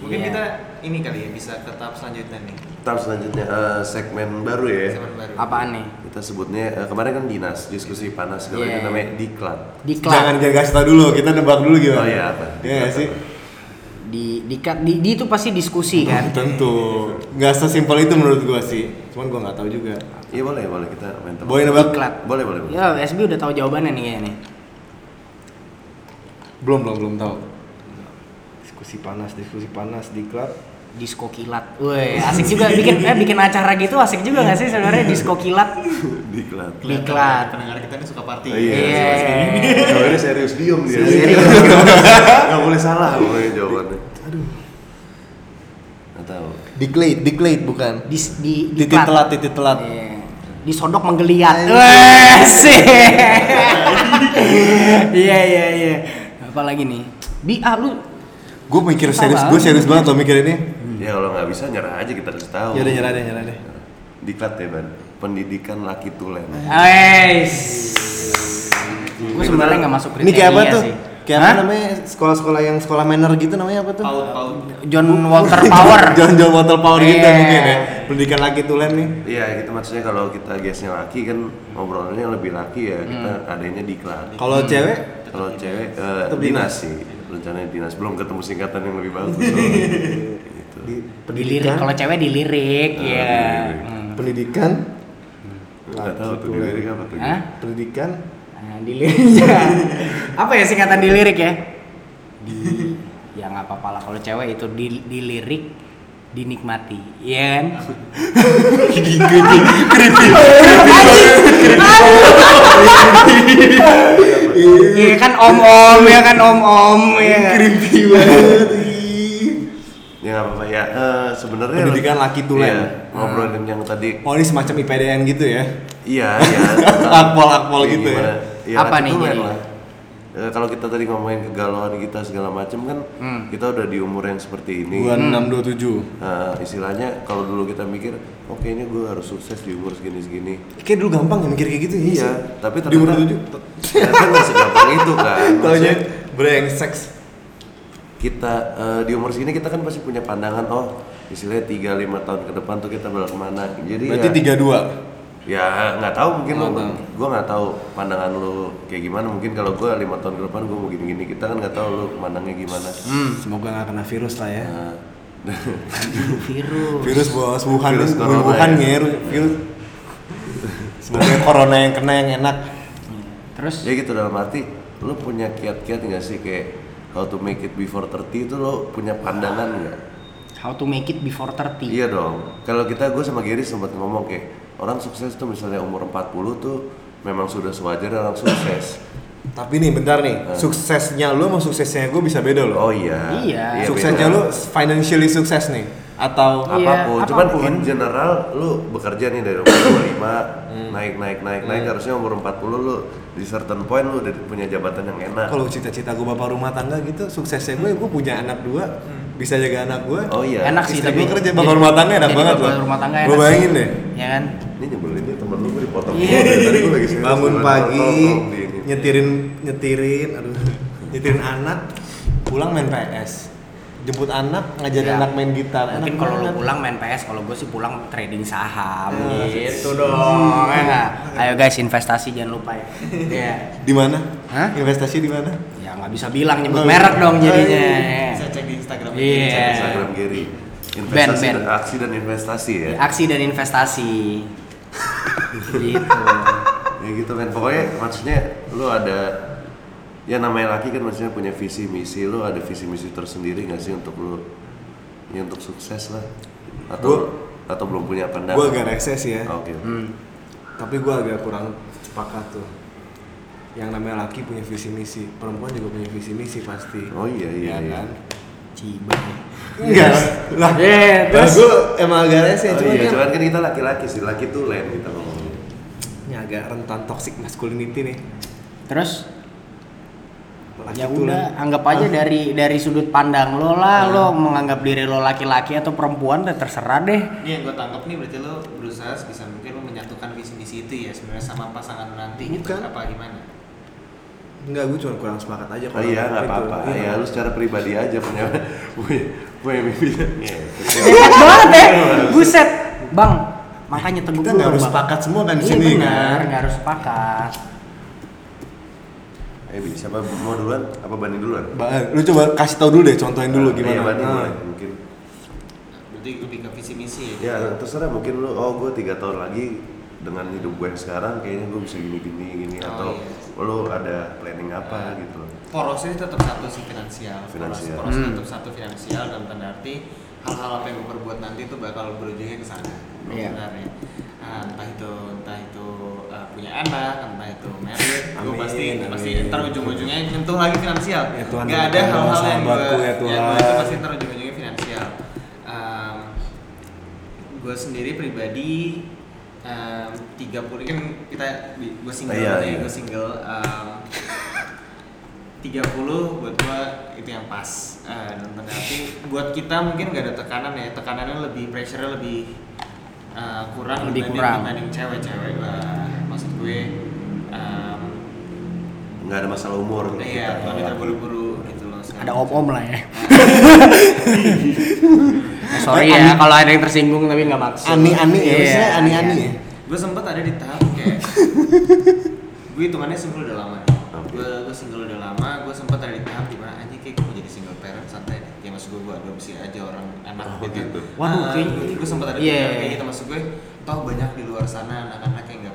Mungkin Iya. kita ini kali ya bisa ke tahap selanjutnya nih. Tahap selanjutnya eh, segmen baru ya. Zaman baru. Apaan nih? Kita sebutnya eh, kemarin kan dinas diskusi panas kalau Iya. ini namanya diklat. Diklat. Jangan jangan kasih tau dulu, kita nebak dulu gimana. Oh iya apa? Iya sih? Di diklat di, di itu pasti diskusi kan. Tentu. Nggak sesimpel itu menurut gua sih. Cuman gua nggak tahu juga. Iya boleh boleh kita main tebak. Boleh nebak? Diklat. Boleh boleh. boleh. Ya, SB udah tahu jawabannya nih kayaknya nih. Belum belum belum tahu. Diskusi panas, diskusi panas di Disko kilat. Woi, asik juga bikin eh bikin acara gitu asik juga nggak sih sebenarnya disko kilat? Diklat. Diklat. Pendengar kita ini suka party. Oh, iya. Iya. Kalau ini serius diem dia. Serius. Gak boleh salah pokoknya jawabannya. Aduh. Gak tahu. Declate, declate bukan. Di di Titik diklat. telat, titik telat. Iya. Disodok menggeliat. Wah, sih. Iya iya iya. Apalagi nih? Bi ah lu Gue mikir serius, gue serius banget loh mikir ini. Ya kalau nggak bisa nyerah aja kita kasih tahu. Ya udah nyerah deh, nyerah deh. Diklat ya ban. Pendidikan laki tulen. Guys. Gue sebenarnya nggak masuk kriteria Ini kayak apa tuh? sih. Kayak apa namanya? Sekolah-sekolah yang sekolah manner gitu namanya apa tuh? Paut paut. John Walter Power. John John Water Power gitu Iya. mungkin ya. Pendidikan laki tulen nih. Iya gitu maksudnya kalau kita guestnya laki kan ngobrolnya lebih laki ya kita adanya diklat. Kalau cewek Kalau cewek eh, dinas sih rencananya dinas belum ketemu singkatan yang lebih bagus. gitu. di Dilirik kalau cewek dilirik ya. dilirik. Hmm. pendidikan Nggak tahu tuh dilirik apa tuh. Hah? pendidikan Nah, diliriknya. apa ya singkatan dilirik ya? Di ya nggak apa-apa lah kalau cewek itu di, dilirik dinikmati, iya kan? Iya kan om-om ya kan om-om ya. creepy banget Ya ya. Eh, sebenarnya Pendidikan laki tulen. Iya, ngobrolin yang tadi. oh ini semacam IPDN gitu ya Iya iya. Akpol-akpol gitu ya? Gimana? Ya, Apa laki nih tulen lah. Eh, kalau kita tadi ngomongin kegalauan kita segala macam kan, Hmm. kita udah di umur yang seperti ini. dua enam dua tujuh Nah, istilahnya kalau dulu kita mikir, oh kayaknya gue harus sukses di umur segini-segini. kayak dulu gampang ya mikir kayak gitu ya Iya, sih? tapi di umur ternyata- tujuh Ternyata nggak segampang itu kan. Maksudnya, brengsek kita eh, di umur segini kita kan pasti punya pandangan, oh istilahnya 3-5 tahun ke depan tuh kita bakal ke mana. Jadi berarti ya, tiga dua ya nggak tahu mungkin lo, tahu. gue nggak tahu pandangan lu kayak gimana. Mungkin kalau gue lima tahun ke depan gue mau gini-gini, kita kan nggak tahu lu mandangnya gimana. semoga nggak kena virus lah ya Nah, virus. Virus bos, Wuhan Virus corona Wuhan ya. ngeru, virus. Semoga corona yang kena yang enak. Terus ya gitu dalam arti lu punya kiat-kiat nggak sih kayak how to make it before 30 itu lo punya pandangan nggak how to make it before 30. iya dong kalau kita gue sama Gary sempat ngomong kayak orang sukses tuh misalnya umur 40 tuh memang sudah sewajarnya orang sukses Tapi nih bentar nih, suksesnya lu sama suksesnya gue bisa beda loh. oh iya Iya. suksesnya beda. lu financially sukses nih atau Iya, apa pun. Cuman apa pun. in general lu bekerja nih dari umur 25 Hmm. naik naik naik naik harusnya umur 40 lu di certain point lu udah punya jabatan yang enak. kalau cita-cita gue bapak rumah tangga gitu suksesnya gue gue punya anak dua bisa jaga anak gue Oh iya. enak sih tapi gua kerja bapak rumah tangga enak jadi banget bapak loh. rumah tangga Gua enak bayangin sih. deh. ya kan Ini nyebelin nih temen lu gue dipotong. Iya. Dari Tadi gue lagi bangun pagi nyetirin nyetirin aduh nyetirin anak pulang main PS jemput anak ngajarin Ya. anak main gitar mungkin kalau lu pulang main PS kalau gue sih pulang trading saham Ah. gitu dong ya nggak? ayo guys investasi jangan lupa ya Iya. di mana Hah? investasi di mana ya nggak bisa bilang nyebut Oh, merek iya. dong jadinya Bisa cek di Instagram. Iya. Cek Instagram Gary. Investasi Ben, ben. dan aksi dan investasi ya. aksi dan investasi gitu Ya gitu kan. Pokoknya maksudnya lu ada ya namanya laki kan maksudnya punya visi misi lu ada visi misi tersendiri nggak sih untuk lu? Ya untuk sukses lah. Atau atau belum punya pandangan gue agak sih ya. Oke. Hmm. tapi gue agak kurang sepakat tuh. Yang namanya laki punya visi misi. Perempuan juga punya visi misi pasti. Oh iya iya, Ya iya. kan? Ciba. enggak. Lah Eh, terus gue emang agak rese Oh cuman iya, kan cuman kan kita laki-laki sih, laki tuh lain kita ngomongnya. ini agak rentan toxic masculinity nih. Terus ya tuh udah anggap aja dari dari sudut pandang lo lah lo menganggap diri lo laki-laki atau perempuan udah terserah deh. Ini yang gue tangkap nih berarti lo berusaha sebisa mungkin lo menyatukan visi misi itu ya sebenarnya sama pasangan lo nanti gitu Bukan. apa gimana? enggak gue cuma kurang sepakat aja Oh iya, nggak apa-apa. Iya. Ya lu secara pribadi aja punya punya punya mimpi. Iya, Hebat banget ya. buset. Bang makanya teguh kita nggak harus sepakat semua kan di Iya, sini benar, kan? nggak harus sepakat Eh, siapa mau duluan? Apa Bani duluan? Ba- lu coba kasih tau dulu deh contohin dulu Iya, gimana Bani Nah. mulai mungkin. Berarti lebih ke visi misi ya? Ya terserah mungkin lu, oh gue tiga tahun lagi dengan hidup gue yang sekarang kayaknya gue bisa gini gini gini Oh, atau iya. lu ada planning apa gitu. Porosnya tetap satu sih finansial. Finansial. Poros, porosnya Hmm. tetap satu finansial dan tanda arti hal-hal apa yang gue perbuat nanti itu bakal berujungnya ke sana. Iya. Nah, entah itu entah itu uh, punya anak, entah itu married, gue pasti amin. pasti ntar ujung-ujungnya nyentuh lagi finansial. Ya Tuhan, Gak ada hal-hal yang gue sahabatku, ya Tuhan. itu pasti ntar ujung-ujungnya finansial. Um, gue sendiri pribadi um, 30 kan kita gue single Iya, nih, iya. gue single um, 30 buat gua itu yang pas Eh, dan tapi buat kita mungkin gak ada tekanan ya tekanannya lebih pressure lebih eh, kurang Lebih dibanding, kurang. dibanding cewek-cewek maksud gue em, Nggak ada masalah umur kalau iya kita. kalau kita buru-buru gitu loh ada om-om lah ya. Eh, sorry ya kalau ada yang tersinggung tapi nggak maksud. Ani-ani ya Iya, maksudnya ani-ani iya. ya? Gue sempet ada di tahap kayak gue hitungannya single udah lama. Gue gue single udah lama gue sempet ada di tahap di mana anjing kayak gue mau jadi single parent santai deh. Ya maksud gue gue adopsi aja orang anak Oh, gitu. Waduh, Ah, kayak- gue sempet ada di Iya. pikiran kayak gitu maksud gue toh banyak di luar sana anak-anak yang nggak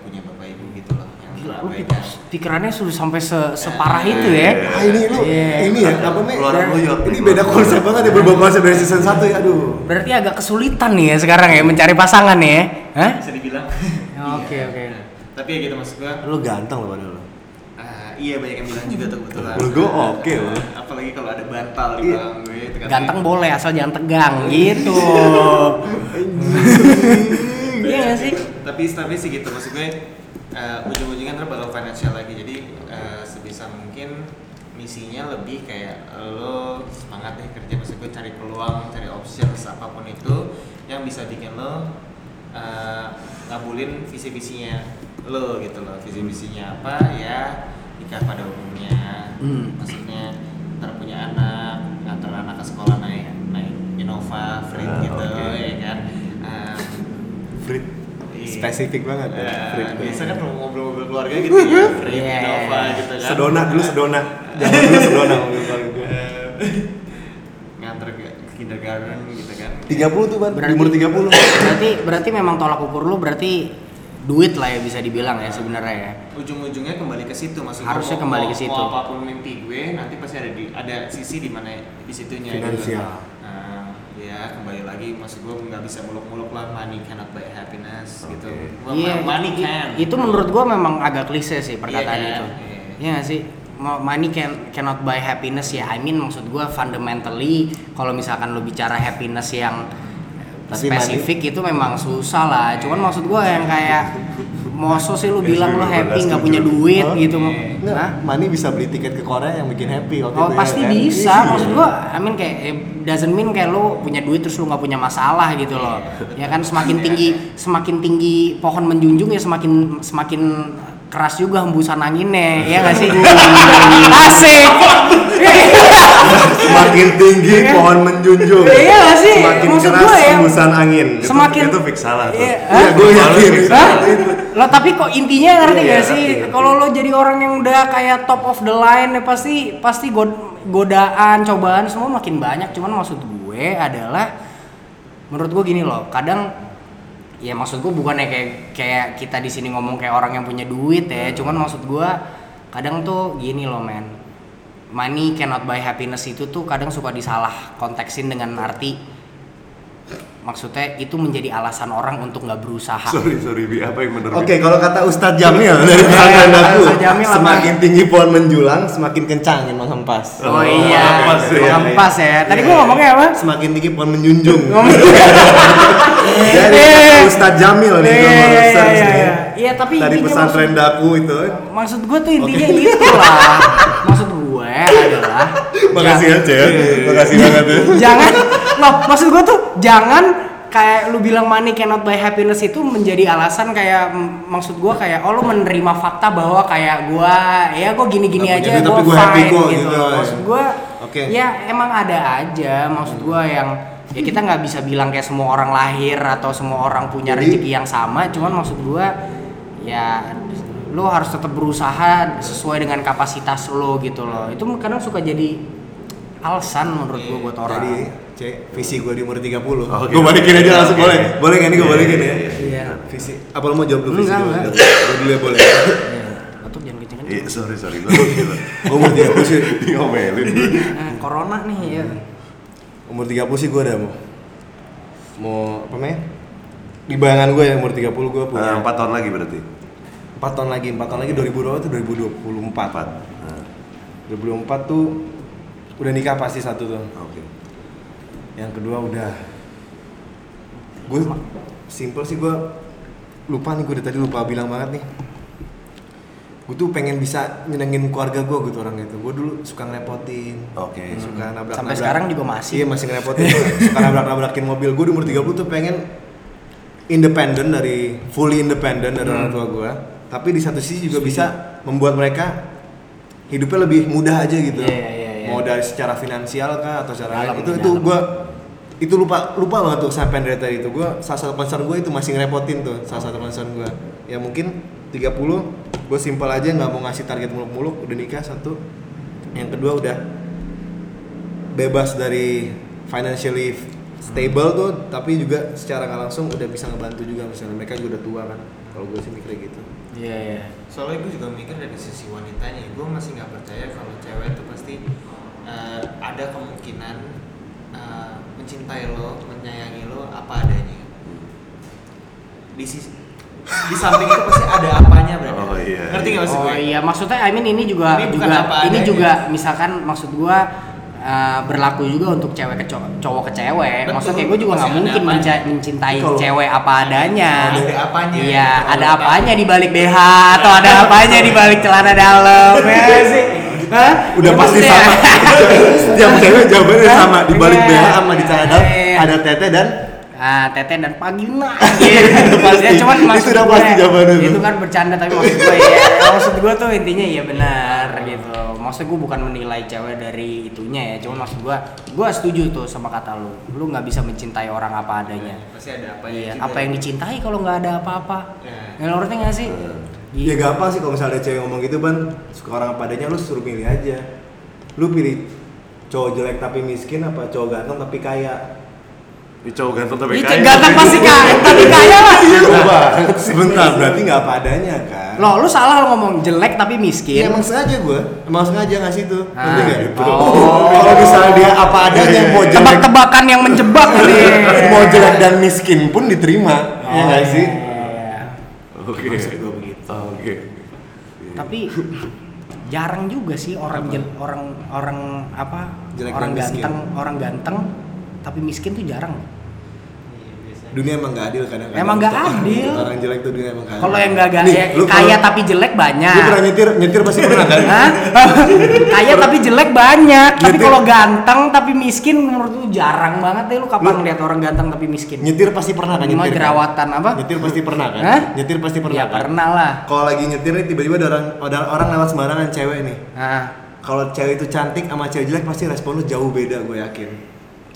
lu pik- pikirannya sudah sampai se- separah itu ya? ah ini lu Iya. ini ya apa nih York ini beda konsep banget ya berubah konsep dari season 1 ya aduh. Berarti agak kesulitan nih ya sekarang ya mencari pasangan ya? Hah? bisa dibilang. Oke, Iya. oke. Nah, tapi ya gitu maksud gue lu ganteng loh padahal ah, iya banyak yang bilang juga tuh kebetulan. Menurut gue oke loh. Ah, apalagi kalau ada bantal di Iya. belakang gue ganteng boleh asal jangan tegang gitu. Iya sih? Tapi tapi sih gitu maksud gue uh, ujung-ujungnya ntar bakal financial lagi. Jadi uh, sebisa mungkin misinya lebih kayak lo semangat deh kerja. Maksud gue cari peluang cari options apa pun itu yang bisa bikin lo uh, ngabulin visi-visinya lo gitu loh. Visi-visinya apa? Ya nikah pada umumnya. Hmm. maksudnya ntar punya anak ngantar anak ke sekolah naik naik Innova Frit Ah, gitu. oke. ya kan Um, Frit Iya. Spesifik banget ya Frit biasa kan ngobrol-ngobrol keluarga gitu ya, Frit, Iya. Innova gitu kan. sedona dulu sedona jangan dulu sedona mobil keluarga. Eh, nganter ke kindergarten gitu kan 30 tuh ban, di Berarti- umur 30 berarti berarti memang tolak ukur lu berarti duit lah ya bisa dibilang ya sebenarnya ya ujung-ujungnya kembali ke situ maksud gua, Harusnya mau- kembali ke situ. mau apa pun mimpi gue nanti pasti ada di ada sisi di mana di situnya gitu. Finansial. nah ya kembali lagi maksud gue nggak bisa muluk-muluk lah money cannot buy happiness gitu Gua- Iya, money i- can Itu menurut gua memang agak klise sih perkataan kan? itu. Iya. Iya nggak sih? Mo- Money can cannot buy happiness ya. I mean maksud gua fundamentally kalau misalkan lo bicara happiness yang Tapi spesifik itu memang susah lah. Cuman maksud gua yang kayak moso sih lu bilang lu happy nggak punya duit gitu. Hah? Mani bisa beli tiket ke Korea yang bikin happy waktu Oh itu ya pasti kan? bisa, Iya. maksud gua, I mean kayak eh, doesn't mean kayak lu punya duit terus lu nggak punya masalah gitu loh. Ya kan semakin tinggi semakin tinggi pohon menjunjung ya semakin semakin keras juga hembusan anginnya, ya nggak sih? Asik. Semakin tinggi pohon menjunjung. Iya nggak sih? Semakin Maksud keras gua ya, hembusan angin. Itu- Semakin itu fix salah tuh. Iya, hah? gue yakin. Hah? Lo tapi kok intinya ngerti Iya, gak sih? Kalau lo jadi orang yang udah kayak top of the line ya pasti pasti god- godaan, cobaan semua makin banyak. Cuman maksud gue adalah menurut gue gini loh, kadang ya maksud gue bukannya kayak kayak kita di sini ngomong kayak orang yang punya duit ya, cuman maksud gue kadang tuh gini loh men. Money cannot buy happiness itu tuh kadang suka disalah konteksin dengan arti maksudnya itu menjadi alasan orang untuk nggak berusaha. Sorry sorry bi apa yang bener? Bi? Oke, kalau kata Ustadz Jamil dari pesantren aku, Ustadz Jamil apa? semakin tinggi pohon menjulang, semakin kencang yang menghempas. Oh, iya, menghempas ya. menghempas ya. Tadi gua ngomongnya apa? Semakin tinggi pohon menjunjung. Dari kata Ustadz Jamil nih, mau Iya, iya, iya. Iya, tapi Dari pesantren daku itu. maksud, maksud gua tuh intinya gitu lah. Maksud gue adalah Makasih ya, Cel. Makasih banget ya. jangan loh maksud gue tuh jangan kayak lu bilang money cannot buy happiness itu menjadi alasan kayak maksud gua kayak oh lu menerima fakta bahwa kayak gua ya gua gini-gini aja gua tapi gua fine happy kok, gitu. gitu. Maksud gua Oke. ya emang ada aja maksud gua yang ya kita nggak bisa bilang kayak semua orang lahir atau semua orang punya Jadi- rezeki yang sama cuman maksud gua ya lo harus tetap berusaha sesuai dengan kapasitas lo gitu loh itu kadang suka jadi alasan menurut gua buat orang Jadi, cek visi gue di umur 30 Oke. Gue balikin aja langsung Oke. boleh Boleh gak nih gue Iya, balikin iya, ya? iya. Iya. Visi, apa lo mau jawab dulu visi Enggak, dulu? enggak. Gue dulu ya boleh Iya. Batuk jangan kenceng-kenceng. Iya sorry sorry gue gila. Gue umur 30 sih Diomelin. Eh, corona nih ya. Umur 30 sih gue udah mau Mau, apa namanya? Di bayangan gue ya umur 30 gue punya Nah, empat tahun lagi berarti. 4 tahun lagi, 4 tahun lagi 2000 berapa tuh? 2024 Empat. Nah, 2024 tuh udah nikah pasti satu tuh. Oke. yang kedua udah. Gue simple sih gue lupa nih gue dari tadi lupa bilang banget nih. Gue tuh pengen bisa nyenengin keluarga gue gitu orang itu gue dulu suka ngerepotin. Oke. suka nabrak Sampai sekarang juga masih. iya masih ngerepotin. Suka nabrak nabrakin mobil. Gue di umur 30 tuh pengen independen dari fully independen dari orang tua gue tapi di satu sisi juga bisa membuat mereka hidupnya lebih mudah aja gitu. Iya, iya, iya. mau dari secara finansial kah atau secara Dalam, itu dalam. itu gue itu lupa lupa banget tuh sampai dari tadi itu gue salah satu concern gue itu masih ngerepotin tuh salah satu concern gue ya mungkin 30 gue simpel aja nggak mau ngasih target muluk-muluk udah nikah satu yang kedua udah bebas dari financially stable tuh tapi juga secara nggak langsung udah bisa ngebantu juga misalnya mereka juga udah tua kan kalau gue sih mikirnya gitu Iya iya. soalnya gue juga mikir dari sisi wanitanya gue masih nggak percaya kalau cewek itu pasti eh, ada kemungkinan eh, mencintai lo menyayangi lo apa adanya di sisi di samping itu pasti ada apanya berarti Oh, iya. ngerti nggak maksud Oh gue iya, maksudnya I mean ini juga Ini bukan juga apa ini adanya. juga misalkan maksud gua uh, berlaku juga untuk cewek ke cowok, cowok ke cewek. Betul. Maksudnya kayak gue juga nggak mungkin apanya. mencintai Kalau- cewek apa adanya. Oh, ada apanya. Iya, ada apanya di balik BH atau ada apanya di balik celana dalam ya sih. Hah? udah Ya, pasti sama setiap cewek jawabannya Hah? sama di balik Iya. BH sama di cadar Iya. ada tete dan Ah, tete dan vagina. Gitu. pasti. Ya, cuman Itu maksud udah gue, pasti jawabannya tuh. Itu kan bercanda tapi maksud gue ya, maksud gue tuh intinya iya benar gitu. Maksud gue bukan menilai cewek dari itunya ya, cuman maksud gue, gue setuju tuh sama kata lu. Lu nggak bisa mencintai orang apa adanya. pasti ada Iya, juga. apa yang dicintai kalau nggak ada apa-apa? Ya. Ya, ngerti nggak sih? Ya gampang sih kalau misalnya ada cewek ngomong gitu ban suka orang apa adanya lu suruh pilih aja. Lu pilih cowok jelek tapi miskin apa cowok ganteng tapi kaya Ini cowok ganteng tapi Itu kaya. ganteng pasti kaya, tapi kaya lah. Coba, sebentar berarti nggak apa adanya kan Loh, lu salah lu ngomong jelek tapi miskin. Iya emang sengaja gue, emang sengaja ngasih tuh Ah. Ngerti nggak? Oh. Kalau misalnya dia apa adanya mau jelek Tebak-tebakan yang menjebak nih. mau jelek dan miskin pun diterima ya nggak sih? Iya. Oke. Oke. Tapi jarang juga sih orang jel- orang orang apa? Jelek orang dan miskin. ganteng, orang ganteng tapi miskin tuh jarang. Dunia emang nggak adil kadang-kadang Emang nggak adil. Orang jelek tuh dunia emang nggak Kalau yang gak, gak Nih, ya, kaya kalau- tapi jelek banyak. Lu pernah nyetir, nyetir pasti pernah kan? Kaya tapi jelek banyak. Tapi Nyetir- kalau ganteng tapi miskin menurut lu jarang banget deh lu kapan Lu- lihat orang ganteng tapi miskin? Nyetir pasti pernah kan nyetir? kan? jerawatan apa? Nyetir pasti pernah kan? Hah? Nyetir pasti pernah Ya kan? pernah lah. Kalau lagi nyetir nih tiba-tiba ada orang ada orang lewat sembarangan cewek nih. Nah, Kalau cewek itu cantik sama cewek jelek pasti respon lu jauh beda gue yakin.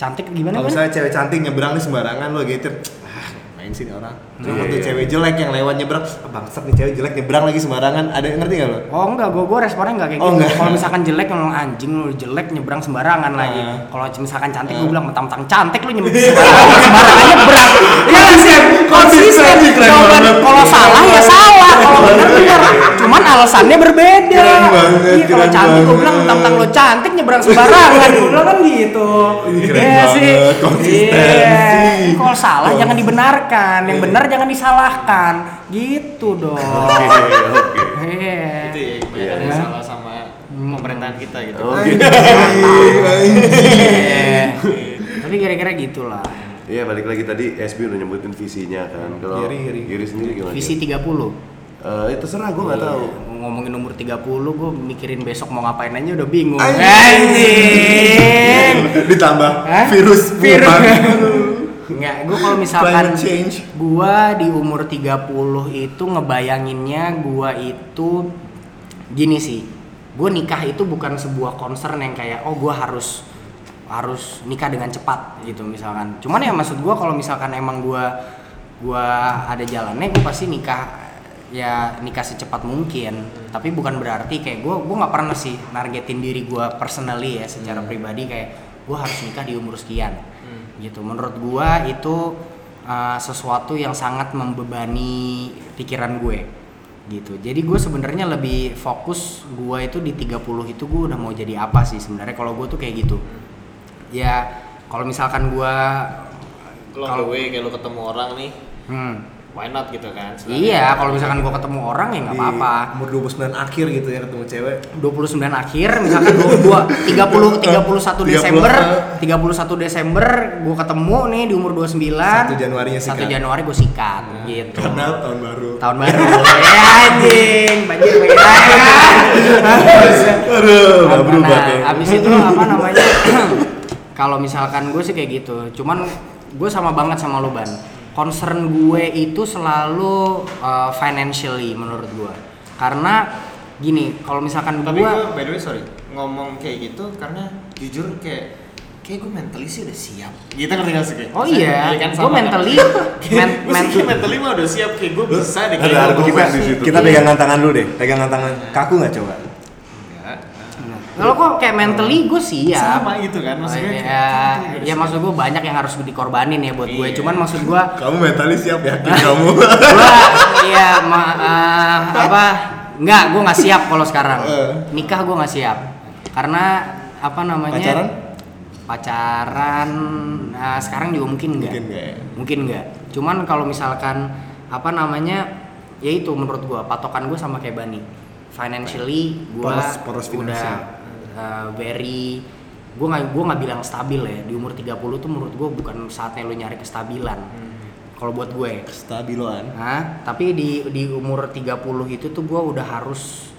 Cantik gimana Kalau misalnya cewek cantik nyebrang nih sembarangan lagi nyetir, ah main sih orang. Cuma Iya, waktu iya. cewek jelek yang lewat nyebrang, ah, bangsat nih cewek jelek nyebrang lagi sembarangan. Ada yang ngerti gak lo? Oh enggak, gue gue responnya enggak kayak Oh, gitu. enggak. Kalau misalkan jelek ngomong anjing lu jelek nyebrang sembarangan lagi. Ah. Kalau misalkan cantik gue Ah. bilang mentang-mentang cantik lu nyebrang sembarangan, sembarangan nyebrang. Iya nggak sih? Konsisten. keren Jawaban kalau salah ya salah, kalau benar benar. Cuman alasannya berbeda. Iya, kalau cantik gue bilang mentang-mentang lu cantik nyebrang sembarangan. Gue bilang kan gitu. Keren Iya sih. banget, konsistensi. Iya. Kalau salah jangan dibenarkan, yang benar jangan disalahkan. Gitu dong. Oke. Oke. Iya. Itu ya, kebanyakan Iya. yang salah sama pemerintahan kita gitu. Oke. Iya. Tapi kira-kira gitulah. Iya balik lagi tadi SB udah nyebutin visinya kan. Kalau Giri, Giri. Giri sendiri gimana? Visi 30. Eh, itu terserah gue nggak tahu. Iya, Ngomongin umur 30, gue mikirin besok mau ngapain aja udah bingung. Anjing. Ditambah Hah? virus Virus. Enggak, gue kalau misalkan gua di umur 30 itu ngebayanginnya gua itu gini sih. Gue nikah itu bukan sebuah concern yang kayak oh gua harus harus nikah dengan cepat gitu misalkan. Cuman ya maksud gua kalau misalkan emang gua gua ada jalannya gue pasti nikah ya nikah secepat mungkin tapi bukan berarti kayak gue gue nggak pernah sih nargetin diri gue personally ya secara pribadi kayak gue harus nikah di umur sekian gitu. Menurut gua itu uh, sesuatu yang sangat membebani pikiran gue gitu. Jadi gue sebenarnya lebih fokus gua itu di 30 itu gue udah mau jadi apa sih sebenarnya. Kalau gue tuh kayak gitu. Ya kalau misalkan gua Kalau way kayak lu ketemu orang nih, hmm, why not gitu kan? Sebenarnya. iya kalau misalkan gua ketemu orang ya nggak apa-apa Umur 29 akhir gitu ya ketemu cewek. 29 akhir misalkan 22 30 31 Desember 31 Desember gua ketemu nih di umur 29 1 Januarinya sikat. 1 Januari gua sikat gitu Karena tahun baru. tahun baru ya anjing banjir beda Aduh, nggak berubah nah, tuh. abis itu apa namanya kalau misalkan gue sih kayak gitu cuman gue sama banget sama lo ban concern gue itu selalu uh, financially menurut gue karena gini kalau misalkan Tapi gue gue by the way sorry ngomong kayak gitu karena jujur kayak kayak gue mentally sih udah siap. Gitu ngerti gak sih kayak? oh iya kan, gue kan? mentally men, Gue men, sih mentally mah udah siap kayak gue bisa deh Ada kayak argumen gua- di situ. Kita pegangan tangan dulu deh, pegangan tangan. Kaku nggak coba? Enggak. kalau kok kayak mentally gue siap Sama gitu kan maksudnya. Oh, kayak- ya, kayak ya maksud gue banyak yang harus dikorbanin ya buat gue Iya. cuman maksud gue Kamu mentally siap yakin kamu? gua iya ma eh, apa nggak gue nggak siap kalau sekarang Eh. nikah gue nggak siap karena apa namanya Pacaran? pacaran nah, sekarang juga mungkin nggak Mungkin nggak ya? mungkin nggak cuman kalau misalkan apa namanya ya itu menurut gue patokan gue sama kayak Bani financially gue Poros- poros udah. Uh, very gue nggak gue nggak bilang stabil ya di umur 30 tuh menurut gue bukan saatnya lo nyari kestabilan kalau buat gue Stabiloan. Nah, tapi di di umur 30 itu tuh gue udah harus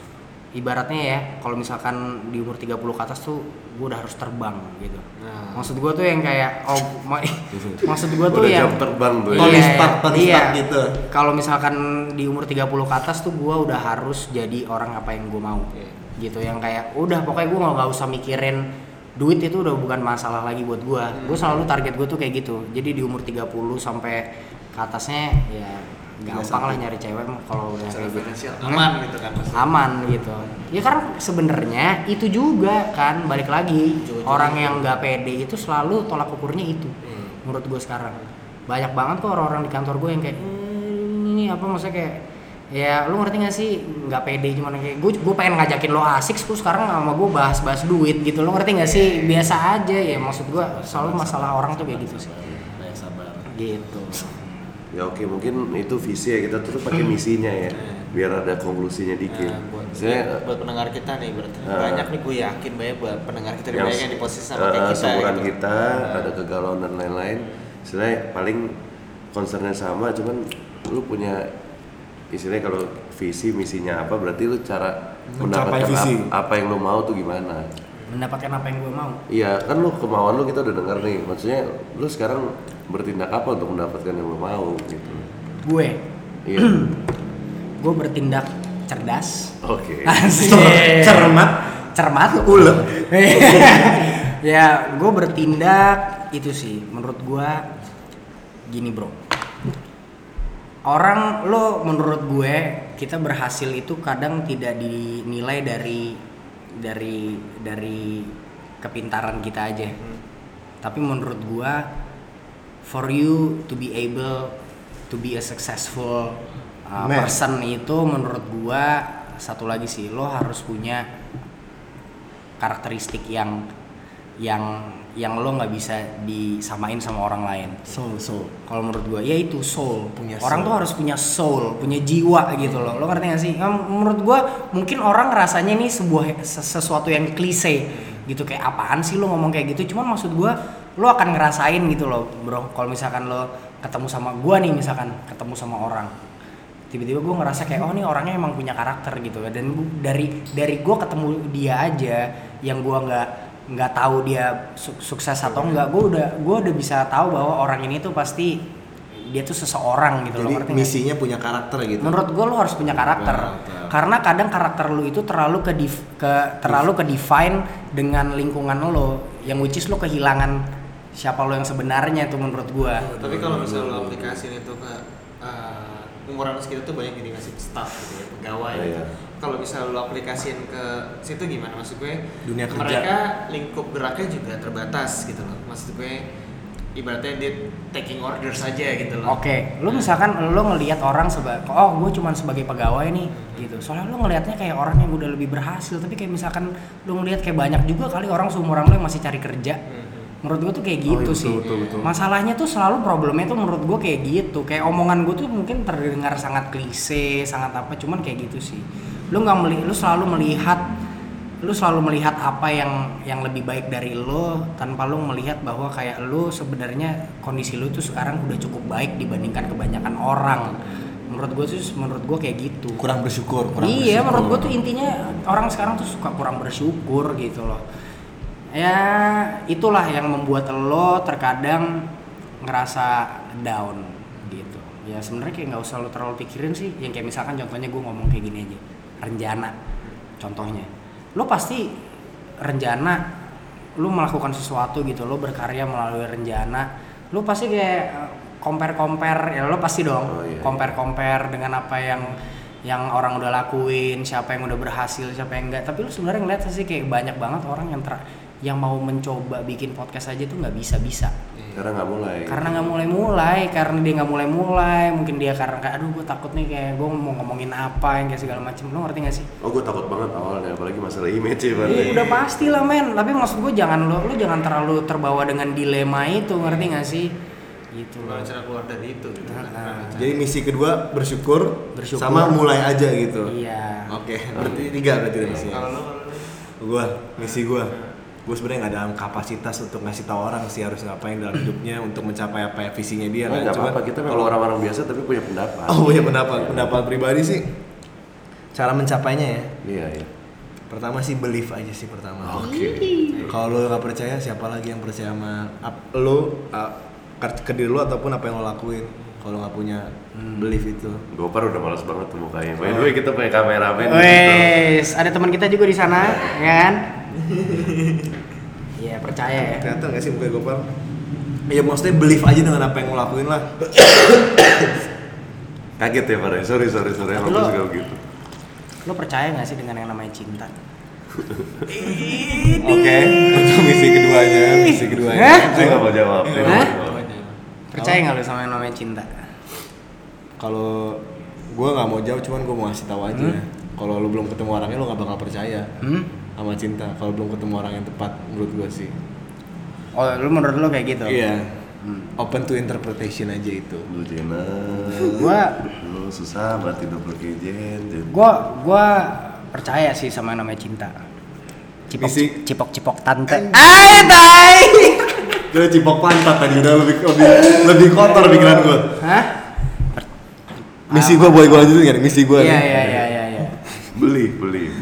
ibaratnya ya, kalau misalkan di umur 30 ke atas tuh gue udah harus terbang gitu. Nah. Maksud gue tuh yang kayak oh ma- maksud gue tuh Udah yang jam terbang tuh ya. Iya, iya. Stark gitu. Kalau misalkan di umur 30 ke atas tuh gue udah harus jadi orang apa yang gue mau. Iya. Gitu yang kayak udah pokoknya gue nggak usah mikirin duit itu udah bukan masalah lagi buat gue. Gue selalu target gue tuh kayak gitu. Jadi di umur 30 sampai ke atasnya ya gampang lah nyari cewek kalau udah kayak gitu. Hmm. aman gitu kan pasti. aman gitu ya karena sebenarnya itu juga kan balik lagi Ujung-ujungnya orang itu. yang nggak pede itu selalu tolak ukurnya itu Hmm. menurut gue sekarang banyak banget kok orang-orang di kantor gue yang kayak "Hmm, ini apa maksudnya kayak ya lu ngerti gak sih nggak pede cuman kayak gue gue pengen ngajakin lo asik gue sekarang sama gue bahas-bahas duit gitu lo ngerti gak sih biasa aja ya maksud gue selalu masalah orang tuh kayak gitu sih gitu Ya oke mungkin itu visi ya kita terus pakai misinya ya biar ada konklusinya dikit. Nah, buat, Saya buat pendengar kita nih berarti Ah. banyak nih gue yakin banyak buat pendengar kita yang banyak yang di posisi sama kayak eh, kita seumuran gitu. kita ada kegalauan dan lain-lain. Sebenarnya paling concernnya sama, cuman lu punya istilahnya kalau visi misinya apa berarti lu cara Mencapai mendapatkan visi. ap- apa yang lu mau tuh gimana? mendapatkan apa yang gue mau Iya kan lu kemauan lu kita udah dengar nih. Maksudnya lu sekarang bertindak apa untuk mendapatkan yang lu mau gitu? gue Iya. gue bertindak cerdas Oke. Asik. Cermat. cermat Ulek. ya gue bertindak itu sih menurut gue gini bro orang lo menurut gue kita berhasil itu kadang tidak dinilai dari dari dari kepintaran kita aja tapi menurut gue for you to be able to be a successful uh, Man. person itu menurut gua satu lagi sih lo harus punya karakteristik yang yang yang lo nggak bisa disamain sama orang lain. Soul, soul. kalau menurut gua ya itu soul Punya orang soul. tuh harus punya soul punya jiwa gitu loh. Lo ngerti gak sih? Em, menurut gua mungkin orang rasanya ini sebuah ses- sesuatu yang klise gitu. Kayak apaan sih lo ngomong kayak gitu? Cuman maksud gua lo akan ngerasain gitu loh bro. Kalau misalkan lo ketemu sama gua nih misalkan ketemu sama orang. Tiba-tiba gue ngerasa kayak oh nih orangnya emang punya karakter gitu. Dan gua- dari dari gue ketemu dia aja yang gue nggak nggak tahu dia su- sukses atau enggak gue udah gue udah bisa tahu bahwa orang ini tuh pasti dia tuh seseorang gitu loh Jadi sih? misinya punya karakter gitu. menurut gue lo harus punya karakter Karakter. karena kadang karakter lo itu terlalu ke ke terlalu ke define dengan lingkungan lo yang which is lo kehilangan siapa lo yang sebenarnya tuh menurut gue tapi kalau misalnya lo aplikasiin itu ke uh, umuran segitu tuh banyak jadi ngasih staff gitu ya pegawai Oh, gitu. iya. Kalau misalnya lo aplikasiin ke situ gimana maksud gue Dunia kerja. mereka lingkup geraknya juga terbatas gitu loh maksud gue ibaratnya dia taking order saja gitu loh Oke, lu misalkan lo ngelihat orang sebagai oh gue cuman sebagai pegawai nih gitu. Soalnya lu ngelihatnya kayak orang yang udah lebih berhasil, tapi kayak misalkan lu ngelihat kayak banyak juga kali orang seumuran lu yang masih cari kerja. Mhm. Menurut gue tuh kayak Oh, gitu iya, sih. betul, betul, betul. Masalahnya tuh selalu problemnya tuh menurut gue kayak gitu. Kayak omongan gue tuh mungkin terdengar sangat klise, sangat apa, cuman kayak gitu sih. Lu nggak meli, lu selalu melihat lu selalu melihat apa yang yang lebih baik dari lo tanpa lu melihat bahwa kayak lu sebenarnya kondisi lu tuh sekarang udah cukup baik dibandingkan kebanyakan orang. Menurut gue tuh menurut gue kayak gitu. Kurang bersyukur, kurang iya bersyukur. menurut gue tuh intinya orang sekarang tuh suka kurang bersyukur gitu loh. Ya itulah yang membuat lo terkadang ngerasa down gitu. Ya sebenarnya kayak nggak usah lo terlalu pikirin sih. Yang kayak misalkan contohnya gue ngomong kayak gini aja rencana contohnya lo pasti rencana lo melakukan sesuatu gitu lo berkarya melalui rencana lo pasti kayak eh, compare compare ya lo pasti dong Oh, iya, iya. compare compare dengan apa yang yang orang udah lakuin siapa yang udah berhasil siapa yang enggak tapi lu sebenarnya ngeliat sih kayak banyak banget orang yang ter yang mau mencoba bikin podcast aja tuh nggak bisa bisa Karena nggak mulai. karena nggak mulai mulai karena dia nggak mulai mulai mungkin dia karena kayak aduh gue takut nih kayak gue mau ngomongin apa yang kayak segala macem. Lo ngerti gak sih? Oh gue takut banget awalnya, apalagi masalah image ya. Iya, udah pasti lah men. Tapi maksud gue jangan lo lo jangan terlalu terbawa dengan dilema itu ngerti gak sih? Gitu loh. Cara keluar dari itu gitu kan. Nah, Jadi misi kedua bersyukur, Bersyukur. sama mulai aja gitu. iya. Oke, berarti tiga berarti udah misinya. kalau lo kalau lo Gua, misi gua. Gue sebenarnya nggak dalam kapasitas untuk ngasih tahu orang sih harus ngapain dalam hidupnya untuk mencapai apa ya visinya dia. Nah, kan. Cuman apa-apa, kita memang orang-orang biasa tapi punya pendapat. Oh punya pendapat, pendapat pribadi sih. Cara mencapainya ya. Iya, iya. Pertama sih believe aja sih pertama. Oke. Kalau lo nggak percaya, siapa lagi yang percaya sama ap- lo, ke ke diri lo ataupun apa yang lo lakuin? Kalau nggak punya belief itu. Gopar udah malas banget tuh mukanya. By the way, kita punya kameramen. Wes, ada teman kita juga di sana, ya kan? Iya, percaya ya. Kelihatan nggak sih muka Gopal? Ya maksudnya believe aja dengan apa yang lo lakuin lah. Kaget ya Pak. Sorry sorry sorry. Lo- suka begitu. Lo percaya gak sih dengan yang namanya cinta? Oke, itu misi keduanya, misi keduanya. Saya nggak mau jawab. Nggak Hah? Percaya nggak lo sama yang namanya cinta? Kalau gue nggak mau jawab, cuman gue mau ngasih tahu aja. Kalau lu belum ketemu orangnya, lu nggak bakal percaya Hmm? Sama cinta. Kalau belum ketemu orang yang tepat, menurut gue sih. Oh, lu menurut lo kayak gitu? Iya. Hmm. Open to interpretation aja itu. Lu Jena. Gua Lu susah lu kayak Jen. Jen. gua gua percaya sih sama yang namanya cinta. Cipok Misi- cipok cipok tante. Ay, tai. Udah cipok pantat tadi udah lebih lebih, lebih kotor pikiran gue. Hah? Misi gue boleh gue lanjutin nggak? nih? Misi gue. Iya iya iya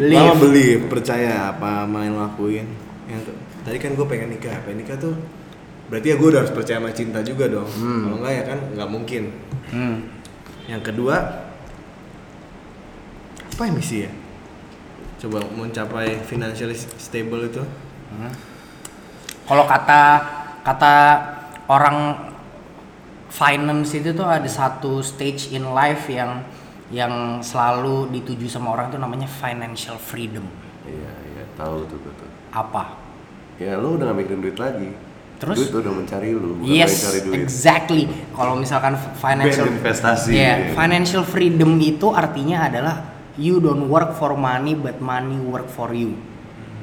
Beli beli. Believe. Lama beli, percaya apa main lakuin. Yang tadi kan gue pengen nikah, pengen nikah tuh berarti ya gue udah harus percaya sama cinta juga dong. Hmm. Kalau enggak ya kan nggak mungkin. Hmm. Yang kedua apa ya misi ya? Coba mencapai financially stable itu. Hmm. Kalau kata kata orang finance itu tuh ada satu stage in life yang yang selalu dituju sama orang tuh namanya financial freedom. Iya iya tahu tuh gue tuh. Apa? Ya lu udah gak mikirin duit lagi. Terus? Duit udah mencari lu, bukan yes, yang cari duit. exactly. Kalau misalkan financial Band investasi. Iya, financial freedom itu artinya adalah you don't work for money but money work for you.